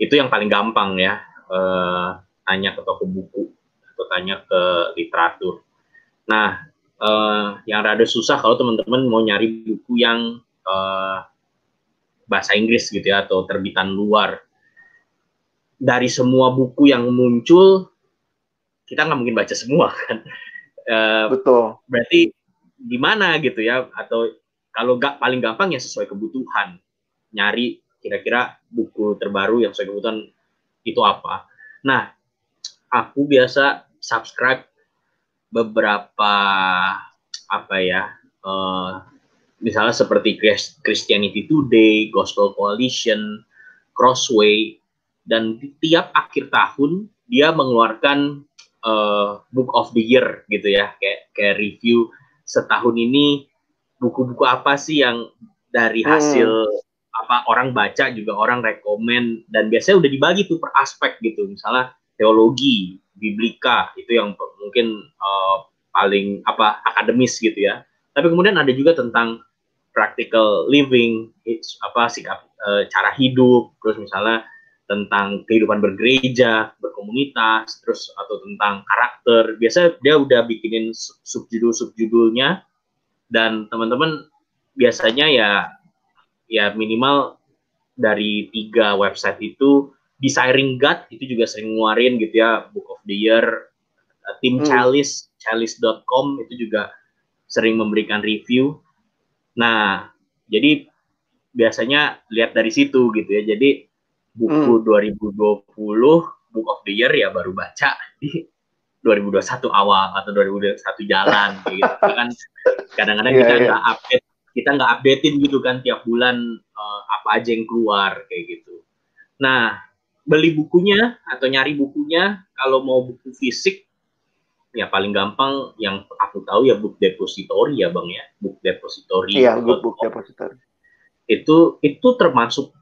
itu yang paling gampang ya. Uh, tanya ke toko buku atau tanya ke literatur. Nah, uh, yang rada susah kalau teman-teman mau nyari buku yang uh, bahasa Inggris gitu ya atau terbitan luar. Dari semua buku yang muncul, kita nggak mungkin baca semua kan. Uh, Betul. Berarti gimana gitu ya atau kalau gak paling gampang ya sesuai kebutuhan. Nyari kira-kira buku terbaru yang sesuai kebutuhan itu apa. Nah aku biasa subscribe beberapa apa ya uh, misalnya seperti Christianity Today, Gospel Coalition, Crossway, dan tiap akhir tahun dia mengeluarkan uh, Book of the Year gitu ya, kayak kayak review setahun ini buku-buku apa sih yang dari hmm. hasil hmm. apa orang baca juga orang rekomen dan biasanya udah dibagi tuh per aspek gitu misalnya teologi biblika itu yang mungkin uh, paling apa akademis gitu ya tapi kemudian ada juga tentang practical living apa sikap uh, cara hidup terus misalnya tentang kehidupan bergereja, berkomunitas, terus atau tentang karakter. Biasa dia udah bikinin subjudul-subjudulnya dan teman-teman biasanya ya ya minimal dari tiga website itu Desiring God itu juga sering ngeluarin gitu ya Book of the Year uh, tim hmm. Chalice chalice.com itu juga sering memberikan review nah jadi biasanya lihat dari situ gitu ya jadi buku hmm. 2020 Book of the Year ya baru baca di 2021 awal atau 2021 jalan gitu kan kadang-kadang yeah, kita iya. nggak yeah. update kita nggak updatein gitu kan tiap bulan uh, apa aja yang keluar kayak gitu nah beli bukunya atau nyari bukunya kalau mau buku fisik ya paling gampang yang aku tahu ya book depository ya bang ya book depository iya book, book depository itu itu termasuk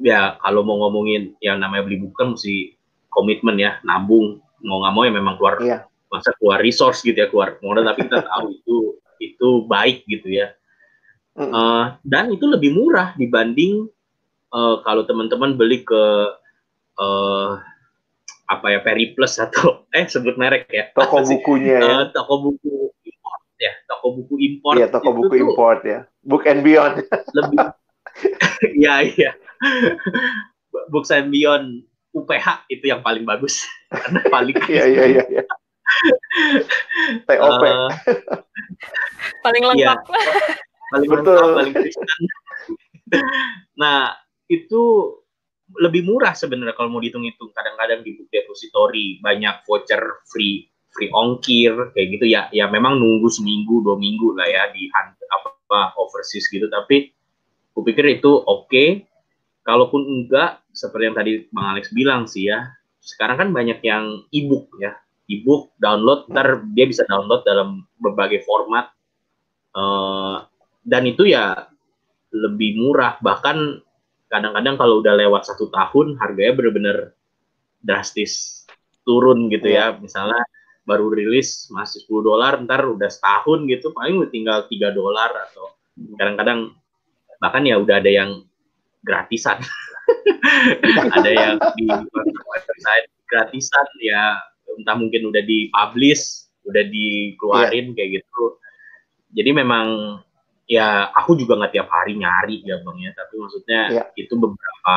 ya kalau mau ngomongin yang namanya beli buku kan mesti komitmen ya nabung. Mau nggak mau ya memang keluar iya. masa keluar resource gitu ya keluar modal tapi kita [laughs] tahu itu itu baik gitu ya. Mm. uh, dan itu lebih murah dibanding uh, kalau teman-teman beli ke uh, apa ya Periplus atau eh sebut merek ya. Toko [laughs] bukunya ya. Uh, toko buku import ya toko buku import. Iya toko buku import ya. Book and beyond. lebih ya [laughs] iya [laughs] book and beyond UPH itu yang paling bagus. [laughs] Karena paling iya iya iya ya. TOP uh, paling lengkap. Ya, paling Betul. lengkap paling Kristen nah itu lebih murah sebenarnya kalau mau dihitung-hitung. Kadang-kadang di book depository banyak voucher free free ongkir kayak gitu. Ya ya memang nunggu seminggu dua minggu lah ya di apa overseas gitu. Tapi aku pikir itu oke. okay. Kalaupun enggak seperti yang tadi bang Alex bilang sih ya sekarang kan banyak yang ebook ya. Ebook download ntar dia bisa download dalam berbagai format. Uh, dan itu ya lebih murah. Bahkan kadang-kadang kalau udah lewat satu tahun harganya benar-benar drastis turun gitu ya. ya misalnya baru rilis masih 10 dolar ntar udah setahun gitu paling tinggal 3 dolar atau kadang-kadang bahkan ya udah ada yang gratisan [laughs] ada yang di website gratisan ya entah mungkin udah di publish udah dikeluarin yeah. kayak gitu jadi memang ya aku juga nggak tiap hari nyari ya bang ya tapi maksudnya ya. itu beberapa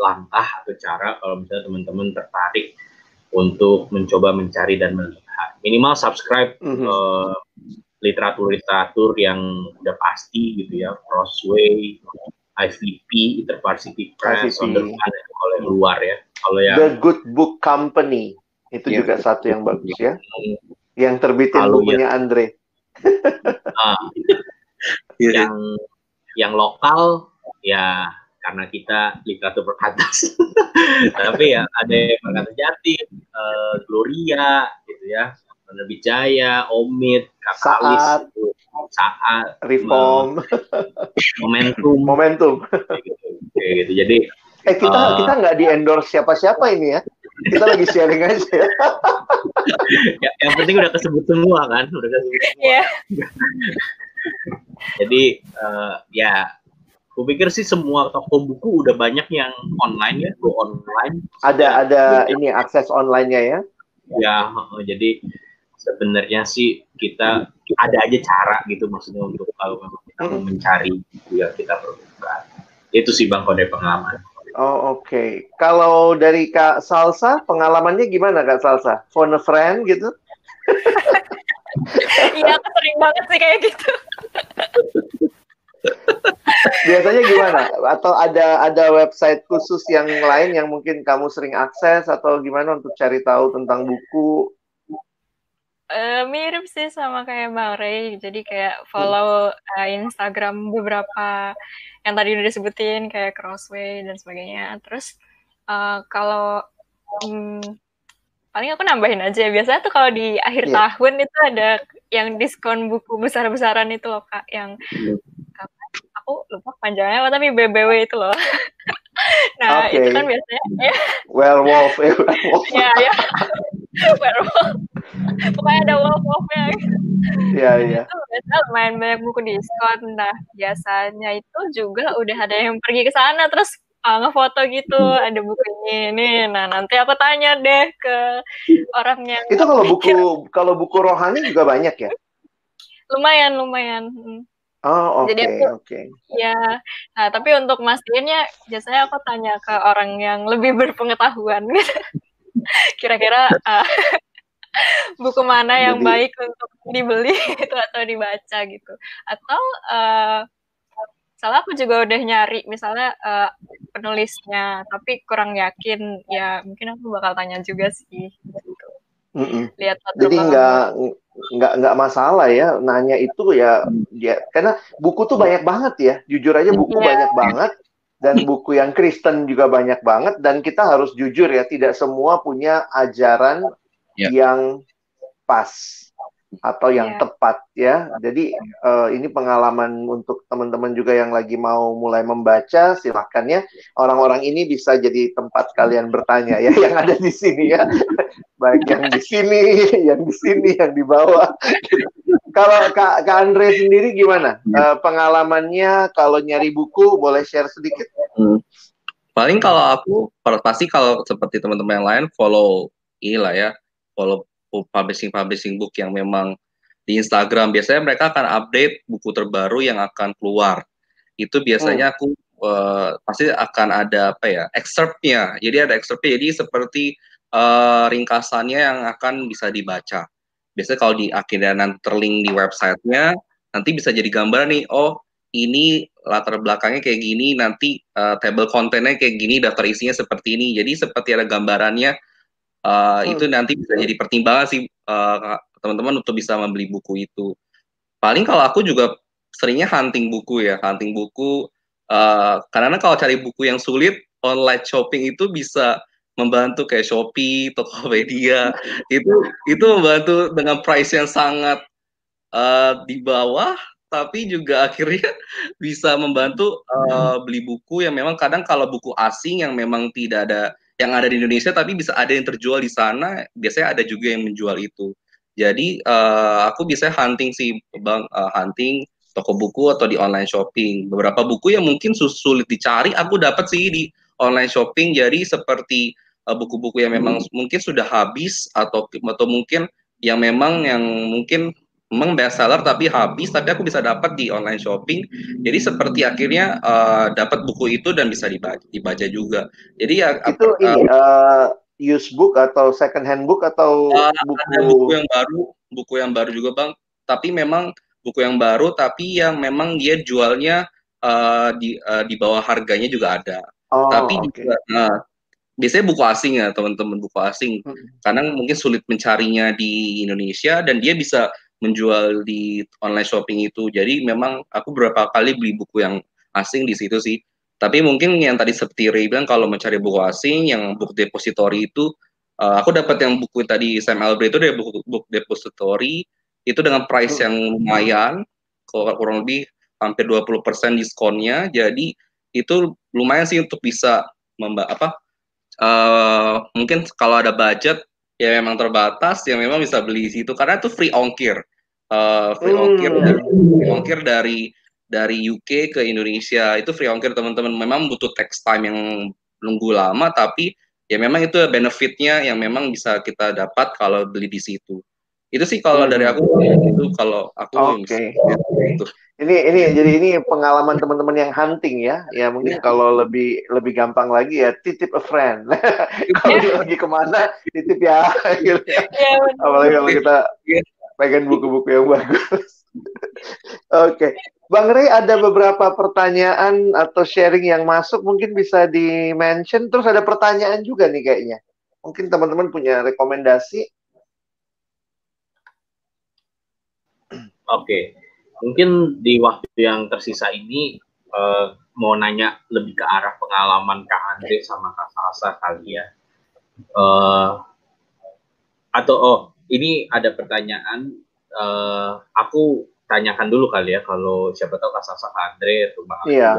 langkah atau cara kalau misalnya teman-teman tertarik untuk mencoba mencari dan melihat minimal subscribe mm -hmm. uh, literatur-literatur yang udah pasti gitu ya Crossway, IVP, Intervarsity Press, Sonderman kalau yang luar ya. Kalau yang The Good Book Company. Itu ya, juga satu yang bagus ya, yang terbitin bukunya ya. Andre. [laughs] Ah, yeah. yang yang lokal ya karena kita literatur perkatas [laughs] tapi ya ada yang perkata jati uh, Gloria gitu ya Penerbit Jaya, Omid, Kakalis, saat, gitu. saat reform, momentum, momentum, kayak gitu. Kayak gitu. Jadi eh kita uh, kita nggak di endorse siapa-siapa ini ya, kita lagi sharing aja. [laughs] ya, yang penting udah kesebut semua kan, udah kesebut semua. Yeah. [laughs] Jadi uh, ya, aku pikir sih semua toko buku udah banyak yang online ya, go online. Ada ya, ada ya. ini akses online-nya ya? Ya, jadi sebenarnya sih kita ada aja cara gitu maksudnya untuk kalau memang kita mau mencari ya kita perlukan. Itu sih bang kode pengalaman. Oh oke. Okay. Kalau dari Kak Salsa, pengalamannya gimana Kak Salsa? Phone a friend gitu? [laughs] Iya, aku sering banget sih kayak gitu. [laughs] Biasanya gimana? Atau ada ada website khusus yang lain yang mungkin kamu sering akses atau gimana untuk cari tahu tentang buku? Uh, mirip sih sama kayak Bang Ray. Jadi kayak follow uh, Instagram beberapa yang tadi udah disebutin kayak Crossway dan sebagainya. Terus uh, kalau um, paling aku nambahin aja biasanya tuh kalau di akhir yeah. tahun itu ada yang diskon buku besar-besaran itu loh kak yang yeah. aku lupa panjangnya apa tapi BBW itu loh. [laughs] nah okay. itu kan biasanya ya. werewolf ya werewolf. ya ya [laughs] werewolf. Pokoknya ada wolf wolfnya. Iya iya. Itu biasanya lumayan banyak buku diskon. Nah biasanya itu juga udah ada yang pergi ke sana terus uh, ngefoto gitu ada buku ini ini nah nanti aku tanya deh ke orang yang itu kalau buku kalau buku rohani juga banyak ya lumayan lumayan hmm. Oh oke okay, oke. Okay. Ya, nah tapi untuk mastiinnya biasanya aku tanya ke orang yang lebih berpengetahuan gitu. [laughs] Kira-kira uh, [laughs] buku mana yang Jadi, baik untuk dibeli itu atau dibaca gitu. Atau uh, Salah aku juga udah nyari misalnya uh, penulisnya, tapi kurang yakin. Ya mungkin aku bakal tanya juga sih. Gitu. Mm -mm. Lihat Jadi nggak nggak nggak masalah ya nanya itu ya dia karena buku tuh banyak banget ya. Jujur aja buku yeah. banyak banget dan buku yang Kristen juga banyak banget dan kita harus jujur ya tidak semua punya ajaran yeah. yang pas atau yang yeah. tepat ya. Jadi uh, ini pengalaman untuk teman-teman juga yang lagi mau mulai membaca, silahkan ya. Orang-orang ini bisa jadi tempat kalian bertanya ya yang ada di sini ya. Baik yang di sini, yang di sini, yang di bawah. kalau Kak, Kak Andre sendiri gimana? Uh, pengalamannya kalau nyari buku boleh share sedikit? Hmm. Paling kalau aku pasti kalau seperti teman-teman yang lain follow inilah ya, follow publishing-publishing book yang memang di Instagram biasanya mereka akan update buku terbaru yang akan keluar. Itu biasanya hmm. aku uh, pasti akan ada apa ya excerptnya. Jadi ada excerptnya. Jadi seperti uh, ringkasannya yang akan bisa dibaca. Biasanya kalau di akhirnya nanti terlink di websitenya, nanti bisa jadi gambar nih. Oh ini latar belakangnya kayak gini, nanti uh, table kontennya kayak gini, daftar isinya seperti ini. Jadi seperti ada gambarannya Uh, hmm. Itu nanti bisa jadi pertimbangan sih uh, teman-teman untuk bisa membeli buku itu. Paling kalau aku juga seringnya hunting buku ya, hunting buku. Uh, karena kalau cari buku yang sulit, online shopping itu bisa membantu kayak Shopee, [laughs] Tokopedia itu itu membantu dengan price yang sangat uh, di bawah tapi juga [laughs] akhirnya bisa membantu uh, beli buku yang memang kadang kalau buku asing yang memang tidak ada yang ada di Indonesia tapi bisa ada yang terjual di sana biasanya ada juga yang menjual itu. Jadi uh, aku bisa hunting sih bang uh, hunting toko buku atau di online shopping. Beberapa buku yang mungkin sulit dicari aku dapat sih di online shopping. Jadi seperti eh, buku-buku uh, yang memang hmm. mungkin sudah habis atau atau mungkin yang memang yang mungkin memang bestseller tapi habis tapi aku bisa dapat di online shopping. Jadi seperti akhirnya uh, dapat buku itu dan bisa dibaca, dibaca juga. Jadi ya itu uh, ini uh, use book atau second hand book atau uh, buku ada buku? yang baru buku yang baru juga bang. Tapi memang buku yang baru tapi yang memang dia jualnya uh, di uh, di bawah harganya juga ada. Oh, tapi okay. juga nah, biasanya buku asing ya teman-teman buku asing. Hmm. karena mungkin sulit mencarinya di Indonesia dan dia bisa menjual di online shopping itu. Jadi memang aku beberapa kali beli buku yang asing di situ sih. Tapi mungkin yang tadi seperti Ray bilang kalau mencari buku asing yang buku depository itu uh, aku dapat yang buku tadi Sam Albright itu dari buku, buku depository itu dengan price yang lumayan kurang lebih hampir 20% diskonnya. Jadi itu lumayan sih untuk bisa memba apa uh, mungkin kalau ada budget ya memang terbatas yang memang bisa beli situ. Karena itu free ongkir. Uh, free hmm. ongkir dari, free ongkir dari dari UK ke Indonesia. Itu free ongkir teman-teman. Memang butuh text time yang nunggu lama tapi ya memang itu benefitnya yang memang bisa kita dapat kalau beli di situ itu sih kalau dari aku itu kalau aku okay. itu ini ini jadi ini pengalaman teman-teman yang hunting ya ya mungkin yeah. kalau lebih lebih gampang lagi ya titip a friend [laughs] kalau yeah. lagi ke mana titip ya gitu ya. Yeah, apalagi kalau kita yeah. pengen buku-buku yang bagus [laughs] oke okay. Bang Rey ada beberapa pertanyaan atau sharing yang masuk mungkin bisa di mention terus ada pertanyaan juga nih kayaknya mungkin teman-teman punya rekomendasi Oke, mungkin di waktu yang tersisa ini uh, mau nanya lebih ke arah pengalaman Kak Andre sama Kak Salsa kali ya. Uh, atau oh ini ada pertanyaan, uh, aku tanyakan dulu kali ya kalau siapa tahu Kak Sasa, Kak Andre atau Bang Iya.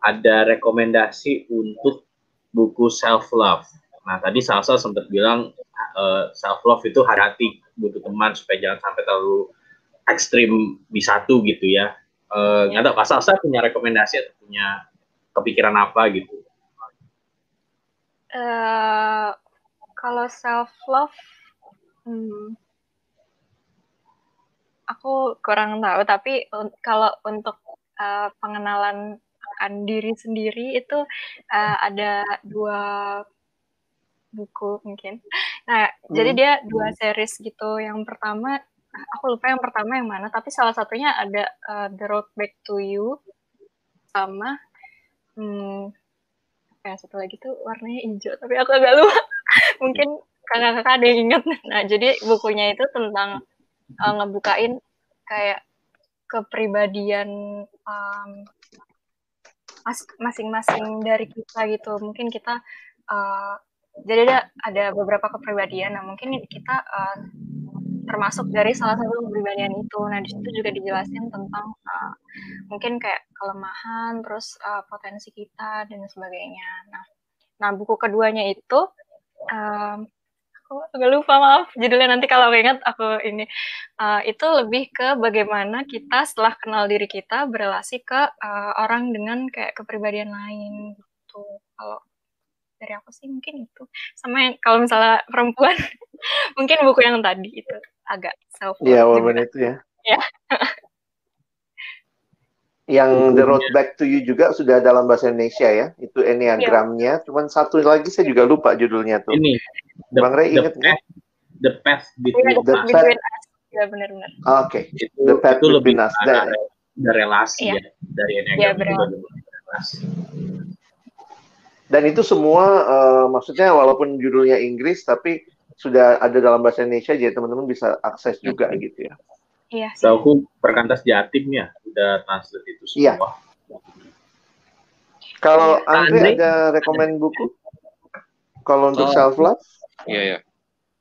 ada rekomendasi untuk buku self love. Nah tadi Salsa sempat bilang self love itu hati butuh teman supaya jangan sampai terlalu ekstrim di satu gitu ya. Uh, nggak tahu Kak Salsa punya rekomendasi atau punya kepikiran apa gitu? Uh, kalau self love, hmm, aku kurang tahu. Tapi kalau untuk uh, pengenalan akan diri sendiri itu uh, ada dua buku mungkin. Nah, hmm. jadi dia dua series gitu. Yang pertama aku lupa yang pertama yang mana, tapi salah satunya ada uh, The Road Back to You sama hmm, ya satu lagi tuh warnanya hijau, tapi aku agak lupa. [laughs] mungkin kakak-kakak ada yang ingat. Nah, jadi bukunya itu tentang uh, ngebukain kayak kepribadian um, masing-masing dari kita gitu mungkin kita uh, jadi ada ada beberapa kepribadian nah mungkin kita uh, termasuk dari salah satu kepribadian itu. Nah di situ juga dijelasin tentang uh, mungkin kayak kelemahan terus uh, potensi kita dan sebagainya. Nah nah buku keduanya itu um, aku agak lupa maaf. Judulnya nanti kalau ingat aku ini uh, itu lebih ke bagaimana kita setelah kenal diri kita berelasi ke uh, orang dengan kayak kepribadian lain gitu. Kalau dari aku sih mungkin itu sama yang kalau misalnya perempuan [laughs] mungkin buku yang tadi itu agak self Iya, woman itu ya. Ya. [laughs] yang The Road Back to You juga sudah dalam bahasa Indonesia ya. Itu enneagramnya. Ya. Cuman satu lagi saya juga lupa judulnya tuh. Ini. The, Bang Ray inget nggak? The Path Between, the, the path. Us. Ya benar-benar. Oke. Okay. The Path itu Between Us. Ada, ada relasi ya. ya dari enneagram ya, itu relasi. Dan itu semua uh, maksudnya walaupun judulnya Inggris tapi sudah ada dalam bahasa Indonesia jadi teman-teman bisa akses juga gitu ya. Iya. So, aku perkantas Jatim ya, udah translate itu semua. Iya. Kalau Andre, Andre ada rekomend buku? Kalau untuk oh, self love? Iya ya.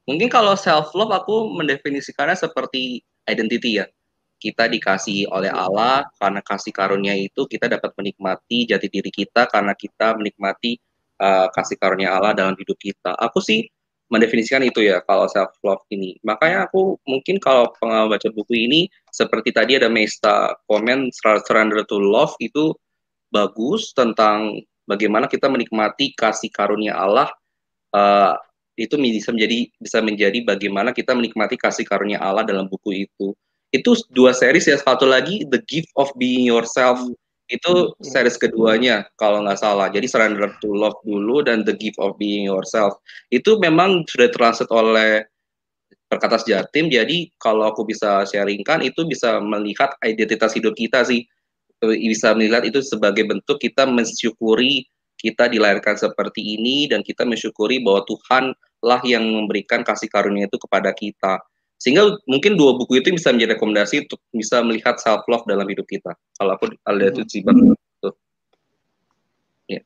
Mungkin kalau self love aku mendefinisikannya seperti identity ya. Kita dikasih oleh Allah karena kasih karunia itu kita dapat menikmati jati diri kita karena kita menikmati uh, kasih karunia Allah dalam hidup kita. Aku sih mendefinisikan itu ya kalau self love ini. Makanya aku mungkin kalau pengalaman baca buku ini seperti tadi ada Mesta komen surrender to love itu bagus tentang bagaimana kita menikmati kasih karunia Allah uh, itu bisa menjadi bisa menjadi bagaimana kita menikmati kasih karunia Allah dalam buku itu. Itu dua series ya satu lagi The Gift of Being Yourself itu hmm. series keduanya kalau nggak salah. Jadi Surrender to Love dulu dan The Gift of Being Yourself. Itu memang sudah translate oleh Perkatas Jatim. Jadi kalau aku bisa sharingkan itu bisa melihat identitas hidup kita sih. Bisa melihat itu sebagai bentuk kita mensyukuri kita dilahirkan seperti ini dan kita mensyukuri bahwa Tuhan lah yang memberikan kasih karunia itu kepada kita. Sehingga mungkin dua buku itu bisa menjadi rekomendasi untuk bisa melihat self love dalam hidup kita. Kalau aku ada itu sih bang. Ya.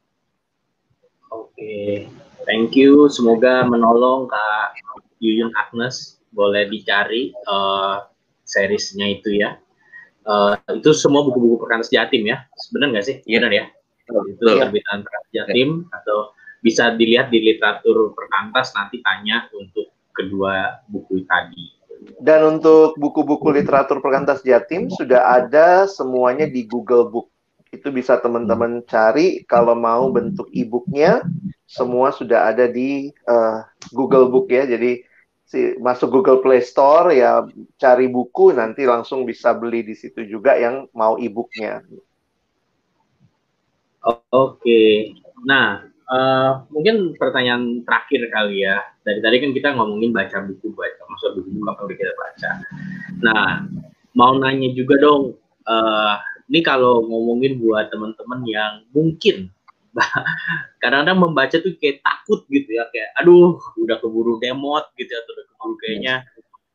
Oke, thank you. Semoga menolong Kak Yuyun Agnes. Boleh dicari uh, seriesnya itu ya. Uh, itu semua buku-buku perkantas Jatim ya. Sebenarnya nggak sih? Iya ya. Itu ya. terbitan perkantas Jatim ya. atau bisa dilihat di literatur perkantas nanti tanya untuk kedua buku tadi. Dan untuk buku-buku literatur perkantas Jatim sudah ada semuanya di Google Book. Itu bisa teman-teman cari kalau mau bentuk e-booknya semua sudah ada di uh, Google Book ya. Jadi si, masuk Google Play Store ya cari buku nanti langsung bisa beli di situ juga yang mau e-booknya. Oke. Nah, Uh, mungkin pertanyaan terakhir kali ya. Dari tadi kan kita ngomongin baca buku, baca maksud buku apa yang kita baca. Nah, mau nanya juga dong. Uh, ini kalau ngomongin buat teman-teman yang mungkin [laughs] kadang-kadang membaca tuh kayak takut gitu ya kayak aduh udah keburu demot gitu ya, atau udah keburu kayaknya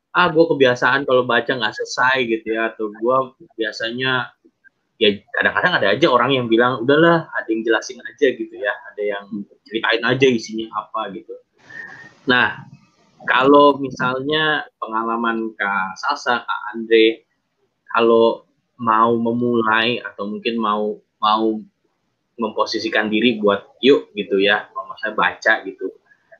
ah gue kebiasaan kalau baca nggak selesai gitu ya atau gue biasanya ya kadang-kadang ada aja orang yang bilang udahlah ada yang jelasin aja gitu ya. Ada yang ceritain aja isinya apa gitu. Nah kalau misalnya pengalaman kak Salsa kak Andre kalau mau memulai atau mungkin mau mau memposisikan diri buat yuk gitu ya, saya baca gitu.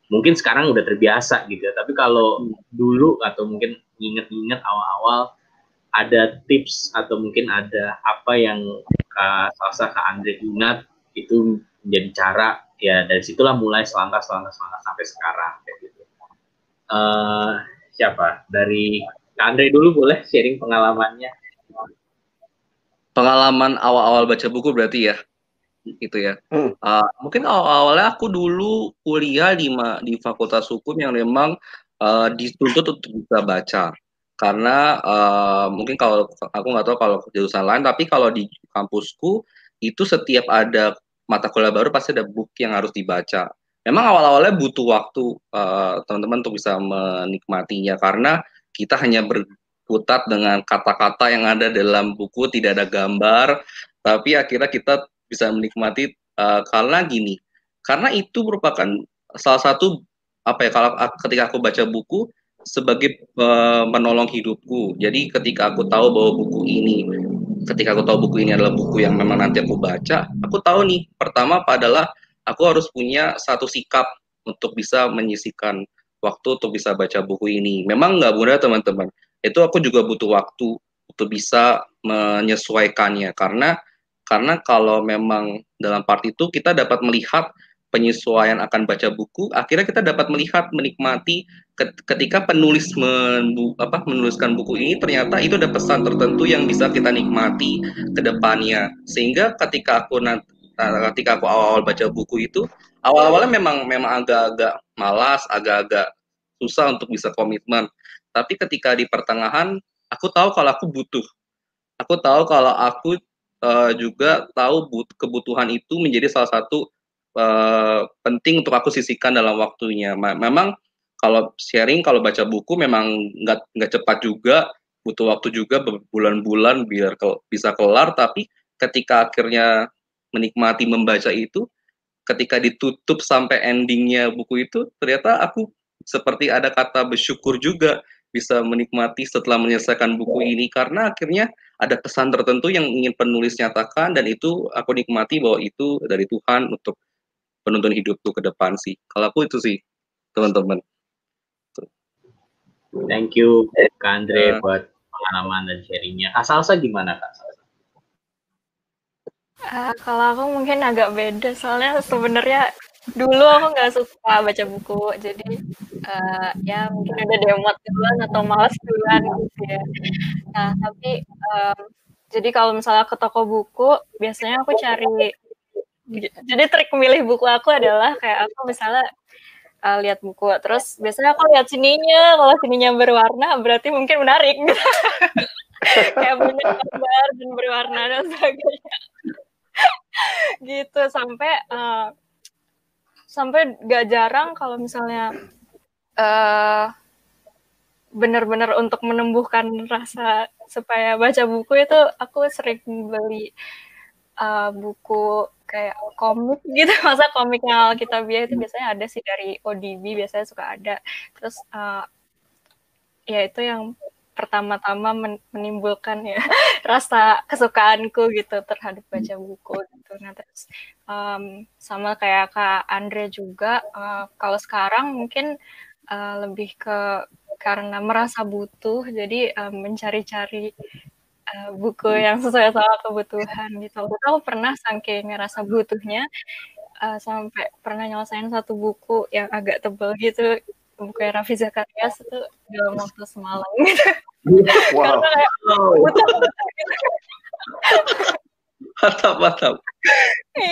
Mungkin sekarang udah terbiasa gitu ya, tapi kalau dulu atau mungkin inget-inget awal-awal ada tips atau mungkin ada apa yang uh, Salsa ke Andre ingat itu menjadi cara ya dari situlah mulai selangkah selangkah selangkah sampai sekarang kayak gitu. Uh, siapa dari Andre dulu boleh sharing pengalamannya pengalaman awal-awal baca buku berarti ya gitu ya. Hmm. Uh, mungkin awal-awalnya aku dulu kuliah di di Fakultas Hukum yang memang uh, dituntut untuk bisa baca. Karena uh, mungkin kalau aku nggak tahu kalau jurusan lain, tapi kalau di kampusku itu setiap ada mata kuliah baru pasti ada buku yang harus dibaca. Memang awal-awalnya butuh waktu teman-teman uh, untuk bisa menikmatinya karena kita hanya ber, berkutat dengan kata-kata yang ada dalam buku, tidak ada gambar, tapi akhirnya kita bisa menikmati uh, karena gini, karena itu merupakan salah satu apa ya kalau ketika aku baca buku sebagai uh, menolong hidupku. Jadi ketika aku tahu bahwa buku ini, ketika aku tahu buku ini adalah buku yang memang nanti aku baca, aku tahu nih pertama adalah aku harus punya satu sikap untuk bisa menyisikan waktu untuk bisa baca buku ini. Memang nggak mudah teman-teman itu aku juga butuh waktu untuk bisa menyesuaikannya karena karena kalau memang dalam part itu kita dapat melihat penyesuaian akan baca buku akhirnya kita dapat melihat menikmati ketika penulis menbu, apa menuliskan buku ini ternyata itu ada pesan tertentu yang bisa kita nikmati ke depannya. Sehingga ketika aku ketika aku awal-awal baca buku itu awal-awalnya memang memang agak-agak malas agak-agak susah untuk bisa komitmen. Tapi ketika di pertengahan aku tahu kalau aku butuh. Aku tahu kalau aku uh, juga tahu but kebutuhan itu menjadi salah satu uh, penting untuk aku sisihkan dalam waktunya. Memang kalau sharing kalau baca buku memang nggak nggak cepat juga butuh waktu juga berbulan-bulan biar ke, bisa kelar. Tapi ketika akhirnya menikmati membaca itu ketika ditutup sampai endingnya buku itu ternyata aku seperti ada kata bersyukur juga bisa menikmati setelah menyelesaikan buku ini. Karena akhirnya ada pesan tertentu yang ingin penulis nyatakan dan itu aku nikmati bahwa itu dari Tuhan untuk penuntun hidupku ke depan sih. Kalau aku itu sih teman-teman. Thank you Kak Andre uh, buat pengalaman dan sharingnya. Kak Salsa gimana Kak Salsa? Uh, kalau aku mungkin agak beda soalnya sebenarnya dulu aku nggak suka baca buku jadi uh, ya mungkin ada demot duluan atau malas duluan gitu ya nah tapi um, jadi kalau misalnya ke toko buku biasanya aku cari jadi trik memilih buku aku adalah kayak aku misalnya uh, lihat buku terus biasanya aku lihat sininya kalau sininya berwarna berarti mungkin menarik. Gitu [laughs] kayak banyak gambar dan berwarna dan sebagainya. [laughs] Gitu sampai uh, sampai gak jarang kalau misalnya uh, benar-benar untuk menumbuhkan rasa supaya baca buku itu aku sering beli uh, buku kayak komik gitu [laughs] masa komik yang kita biaya itu biasanya ada sih dari ODB biasanya suka ada terus uh, ya itu yang pertama-tama menimbulkan ya [laughs] rasa kesukaanku gitu terhadap baca buku gitu. Nah terus um, sama kayak Kak Andre juga uh, kalau sekarang mungkin uh, lebih ke karena merasa butuh jadi um, mencari-cari uh, buku yang sesuai sama kebutuhan gitu. Aku pernah saking ngerasa butuhnya uh, sampai pernah nyelesain satu buku yang agak tebal gitu buku Raffi Zakarias itu dalam waktu semalam gitu. [laughs] Wow. Karena kayak mantap, mantap.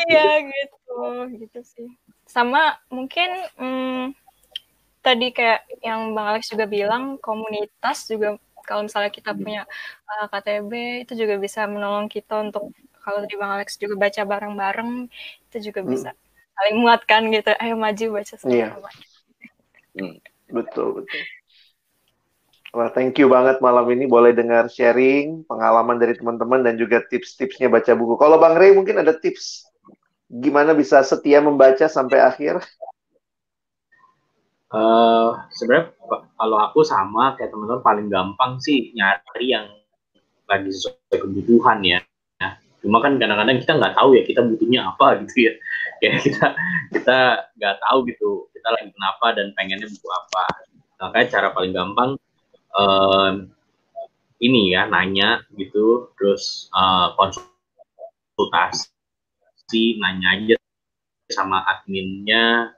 iya gitu, gitu sih. Sama mungkin hmm, tadi kayak yang Bang Alex juga bilang komunitas juga kalau misalnya kita punya uh, KTB itu juga bisa menolong kita untuk kalau tadi Bang Alex juga baca bareng-bareng itu juga hmm. bisa saling muatkan gitu. Ayo maju baca sama yeah. Hmm. Betul, betul. Wah, thank you banget malam ini boleh dengar sharing pengalaman dari teman-teman dan juga tips-tipsnya baca buku. Kalau Bang Rey mungkin ada tips gimana bisa setia membaca sampai akhir? Uh, sebenarnya kalau aku sama kayak teman-teman paling gampang sih nyari yang lagi sesuai kebutuhan ya. Nah, cuma kan kadang-kadang kita nggak tahu ya kita butuhnya apa [laughs] gitu ya. Kayak kita kita nggak tahu gitu kita lagi kenapa dan pengennya butuh apa. Makanya cara paling gampang um, ini ya nanya gitu, terus uh, konsultasi, nanya aja sama adminnya.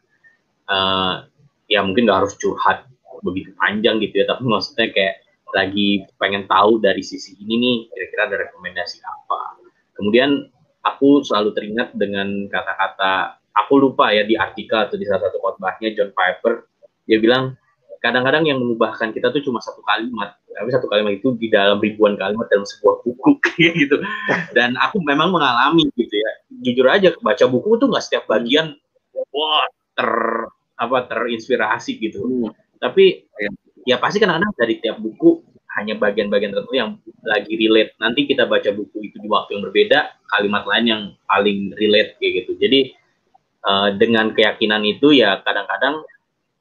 Uh, ya mungkin nggak harus curhat begitu panjang gitu ya, tapi maksudnya kayak lagi pengen tahu dari sisi ini nih kira-kira ada rekomendasi apa. Kemudian aku selalu teringat dengan kata-kata aku lupa ya di artikel atau di salah satu khotbahnya John Piper dia bilang kadang-kadang yang mengubahkan kita tuh cuma satu kalimat tapi satu kalimat itu di dalam ribuan kalimat dalam sebuah buku. [laughs] Gitu. Dan aku memang mengalami gitu ya. Jujur aja baca buku tuh nggak setiap bagian wah ter apa terinspirasi gitu hmm. tapi ya, ya pasti kadang-kadang dari tiap buku hanya bagian-bagian tertentu yang lagi relate. Nanti kita baca buku itu di waktu yang berbeda, kalimat lain yang paling relate kayak gitu. Jadi uh, dengan keyakinan itu ya kadang-kadang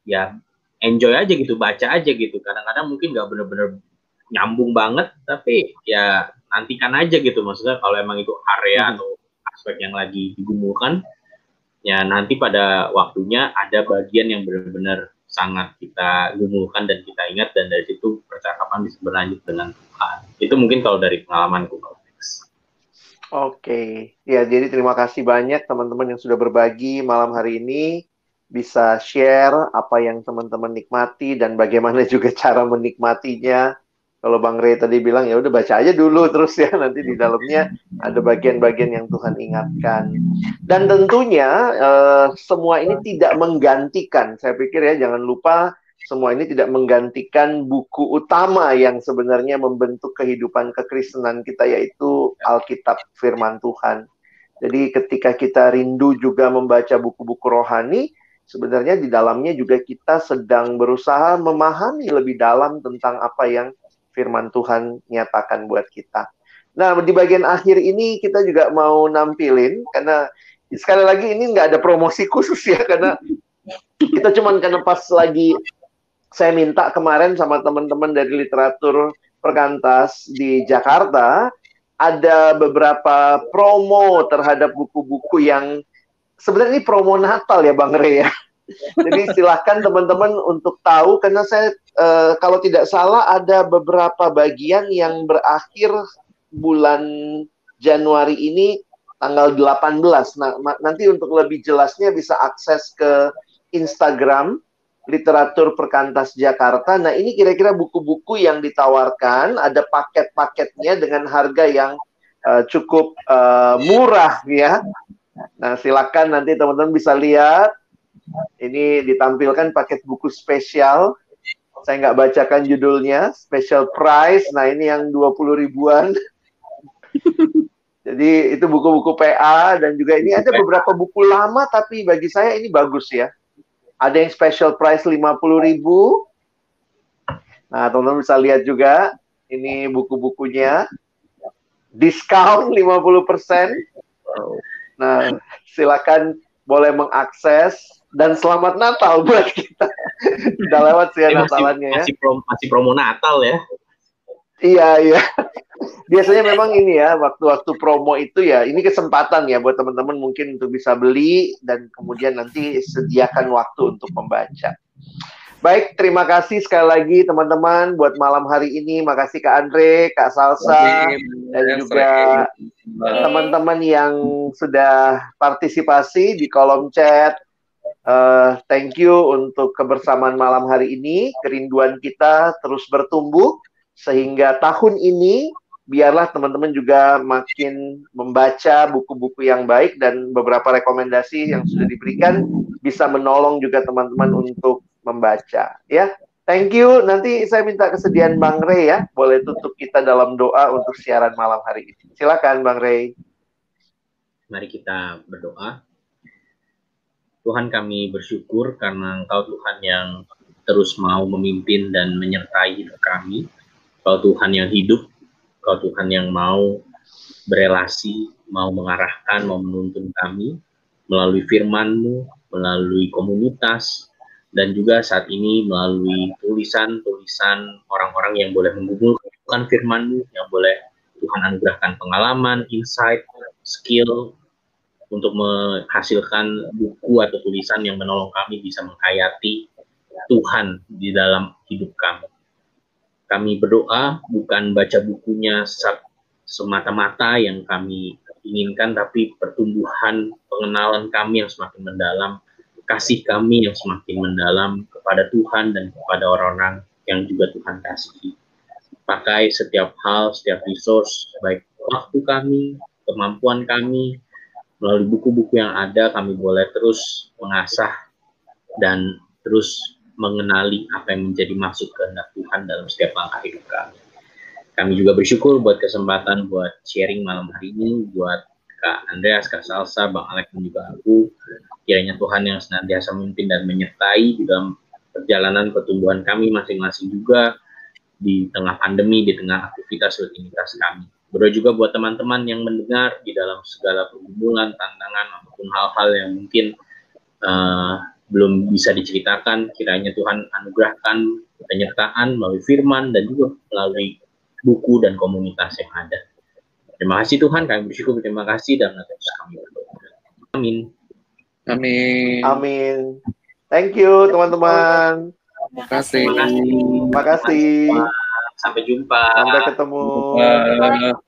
ya enjoy aja gitu, baca aja gitu. Kadang-kadang mungkin nggak bener-bener nyambung banget, tapi ya nantikan aja gitu. Maksudnya kalau emang itu area hmm. atau aspek yang lagi digumulkan, ya nanti pada waktunya ada bagian yang benar-benar sangat kita gumulkan dan kita ingat dan dari situ percakapan bisa berlanjut dengan Tuhan. Itu mungkin kalau dari pengalamanku. Oke, ya jadi terima kasih banyak teman-teman yang sudah berbagi malam hari ini bisa share apa yang teman-teman nikmati dan bagaimana [laughs] juga cara menikmatinya kalau Bang Ray tadi bilang ya udah baca aja dulu terus ya nanti di dalamnya ada bagian-bagian yang Tuhan ingatkan. Dan tentunya uh, semua ini tidak menggantikan. Saya pikir ya jangan lupa semua ini tidak menggantikan buku utama yang sebenarnya membentuk kehidupan kekristenan kita yaitu Alkitab Firman Tuhan. Jadi ketika kita rindu juga membaca buku-buku rohani, sebenarnya di dalamnya juga kita sedang berusaha memahami lebih dalam tentang apa yang firman Tuhan nyatakan buat kita. Nah, di bagian akhir ini kita juga mau nampilin karena sekali lagi ini nggak ada promosi khusus ya karena kita cuman karena pas lagi saya minta kemarin sama teman-teman dari literatur perkantas di Jakarta ada beberapa promo terhadap buku-buku yang sebenarnya ini promo Natal ya Bang Rey ya. Jadi silahkan teman-teman untuk tahu karena saya uh, kalau tidak salah ada beberapa bagian yang berakhir bulan Januari ini tanggal 18. Nah, nanti untuk lebih jelasnya bisa akses ke Instagram Literatur Perkantas Jakarta. Nah, ini kira-kira buku-buku yang ditawarkan, ada paket-paketnya dengan harga yang uh, cukup uh, murah ya. Nah, silakan nanti teman-teman bisa lihat ini ditampilkan paket buku spesial. Saya nggak bacakan judulnya, special price. Nah ini yang 20 ribuan. [laughs] Jadi itu buku-buku PA dan juga ini ada beberapa buku lama tapi bagi saya ini bagus ya. Ada yang special price 50 ribu. Nah teman-teman bisa lihat juga ini buku-bukunya. Diskon 50%. Nah silakan boleh mengakses dan selamat Natal buat kita. Udah lewat sih ya Natalannya ya. Masih promo, masih promo Natal ya. Iya, iya. Biasanya memang ini ya, waktu-waktu promo itu ya, ini kesempatan ya buat teman-teman mungkin untuk bisa beli dan kemudian nanti sediakan waktu untuk membaca. Baik, terima kasih sekali lagi teman-teman buat malam hari ini. Makasih Kak Andre, Kak Salsa, dan juga teman-teman yang sudah partisipasi di kolom chat, Uh, thank you untuk kebersamaan malam hari ini. Kerinduan kita terus bertumbuh sehingga tahun ini biarlah teman-teman juga makin membaca buku-buku yang baik dan beberapa rekomendasi yang sudah diberikan bisa menolong juga teman-teman untuk membaca ya. Thank you. Nanti saya minta kesediaan Bang Ray ya, boleh tutup kita dalam doa untuk siaran malam hari ini. Silakan Bang Ray. Mari kita berdoa. Tuhan kami bersyukur karena Engkau Tuhan yang terus mau memimpin dan menyertai kami. Engkau Tuhan yang hidup, Engkau Tuhan yang mau berelasi, mau mengarahkan, mau menuntun kami melalui firman-Mu, melalui komunitas, dan juga saat ini melalui tulisan-tulisan orang-orang yang boleh menggumulkan firman-Mu, yang boleh Tuhan anugerahkan pengalaman, insight, skill untuk menghasilkan buku atau tulisan yang menolong kami bisa menghayati Tuhan di dalam hidup kami. Kami berdoa bukan baca bukunya semata-mata yang kami inginkan, tapi pertumbuhan pengenalan kami yang semakin mendalam, kasih kami yang semakin mendalam kepada Tuhan dan kepada orang-orang yang juga Tuhan kasihi. Pakai setiap hal, setiap resource, baik waktu kami, kemampuan kami, melalui buku-buku yang ada kami boleh terus mengasah dan terus mengenali apa yang menjadi maksud kehendak Tuhan dalam setiap langkah hidup kami. Kami juga bersyukur buat kesempatan buat sharing malam hari ini buat Kak Andreas, Kak Salsa, Bang Alex dan juga aku. Kiranya Tuhan yang senantiasa memimpin dan menyertai di dalam perjalanan pertumbuhan kami masing-masing juga di tengah pandemi, di tengah aktivitas rutinitas kami. Berdoa juga buat teman-teman yang mendengar di dalam segala pergumulan, tantangan, ataupun hal-hal yang mungkin uh, belum bisa diceritakan. Kiranya Tuhan anugerahkan penyertaan melalui firman dan juga melalui buku dan komunitas yang ada. Terima kasih Tuhan, kami bersyukur, terima kasih dan atas kami berdoa. Amin. Amin. Amin. Thank you teman-teman. Terima kasih. Terima kasih. Sampai jumpa. Sampai ketemu. Bye.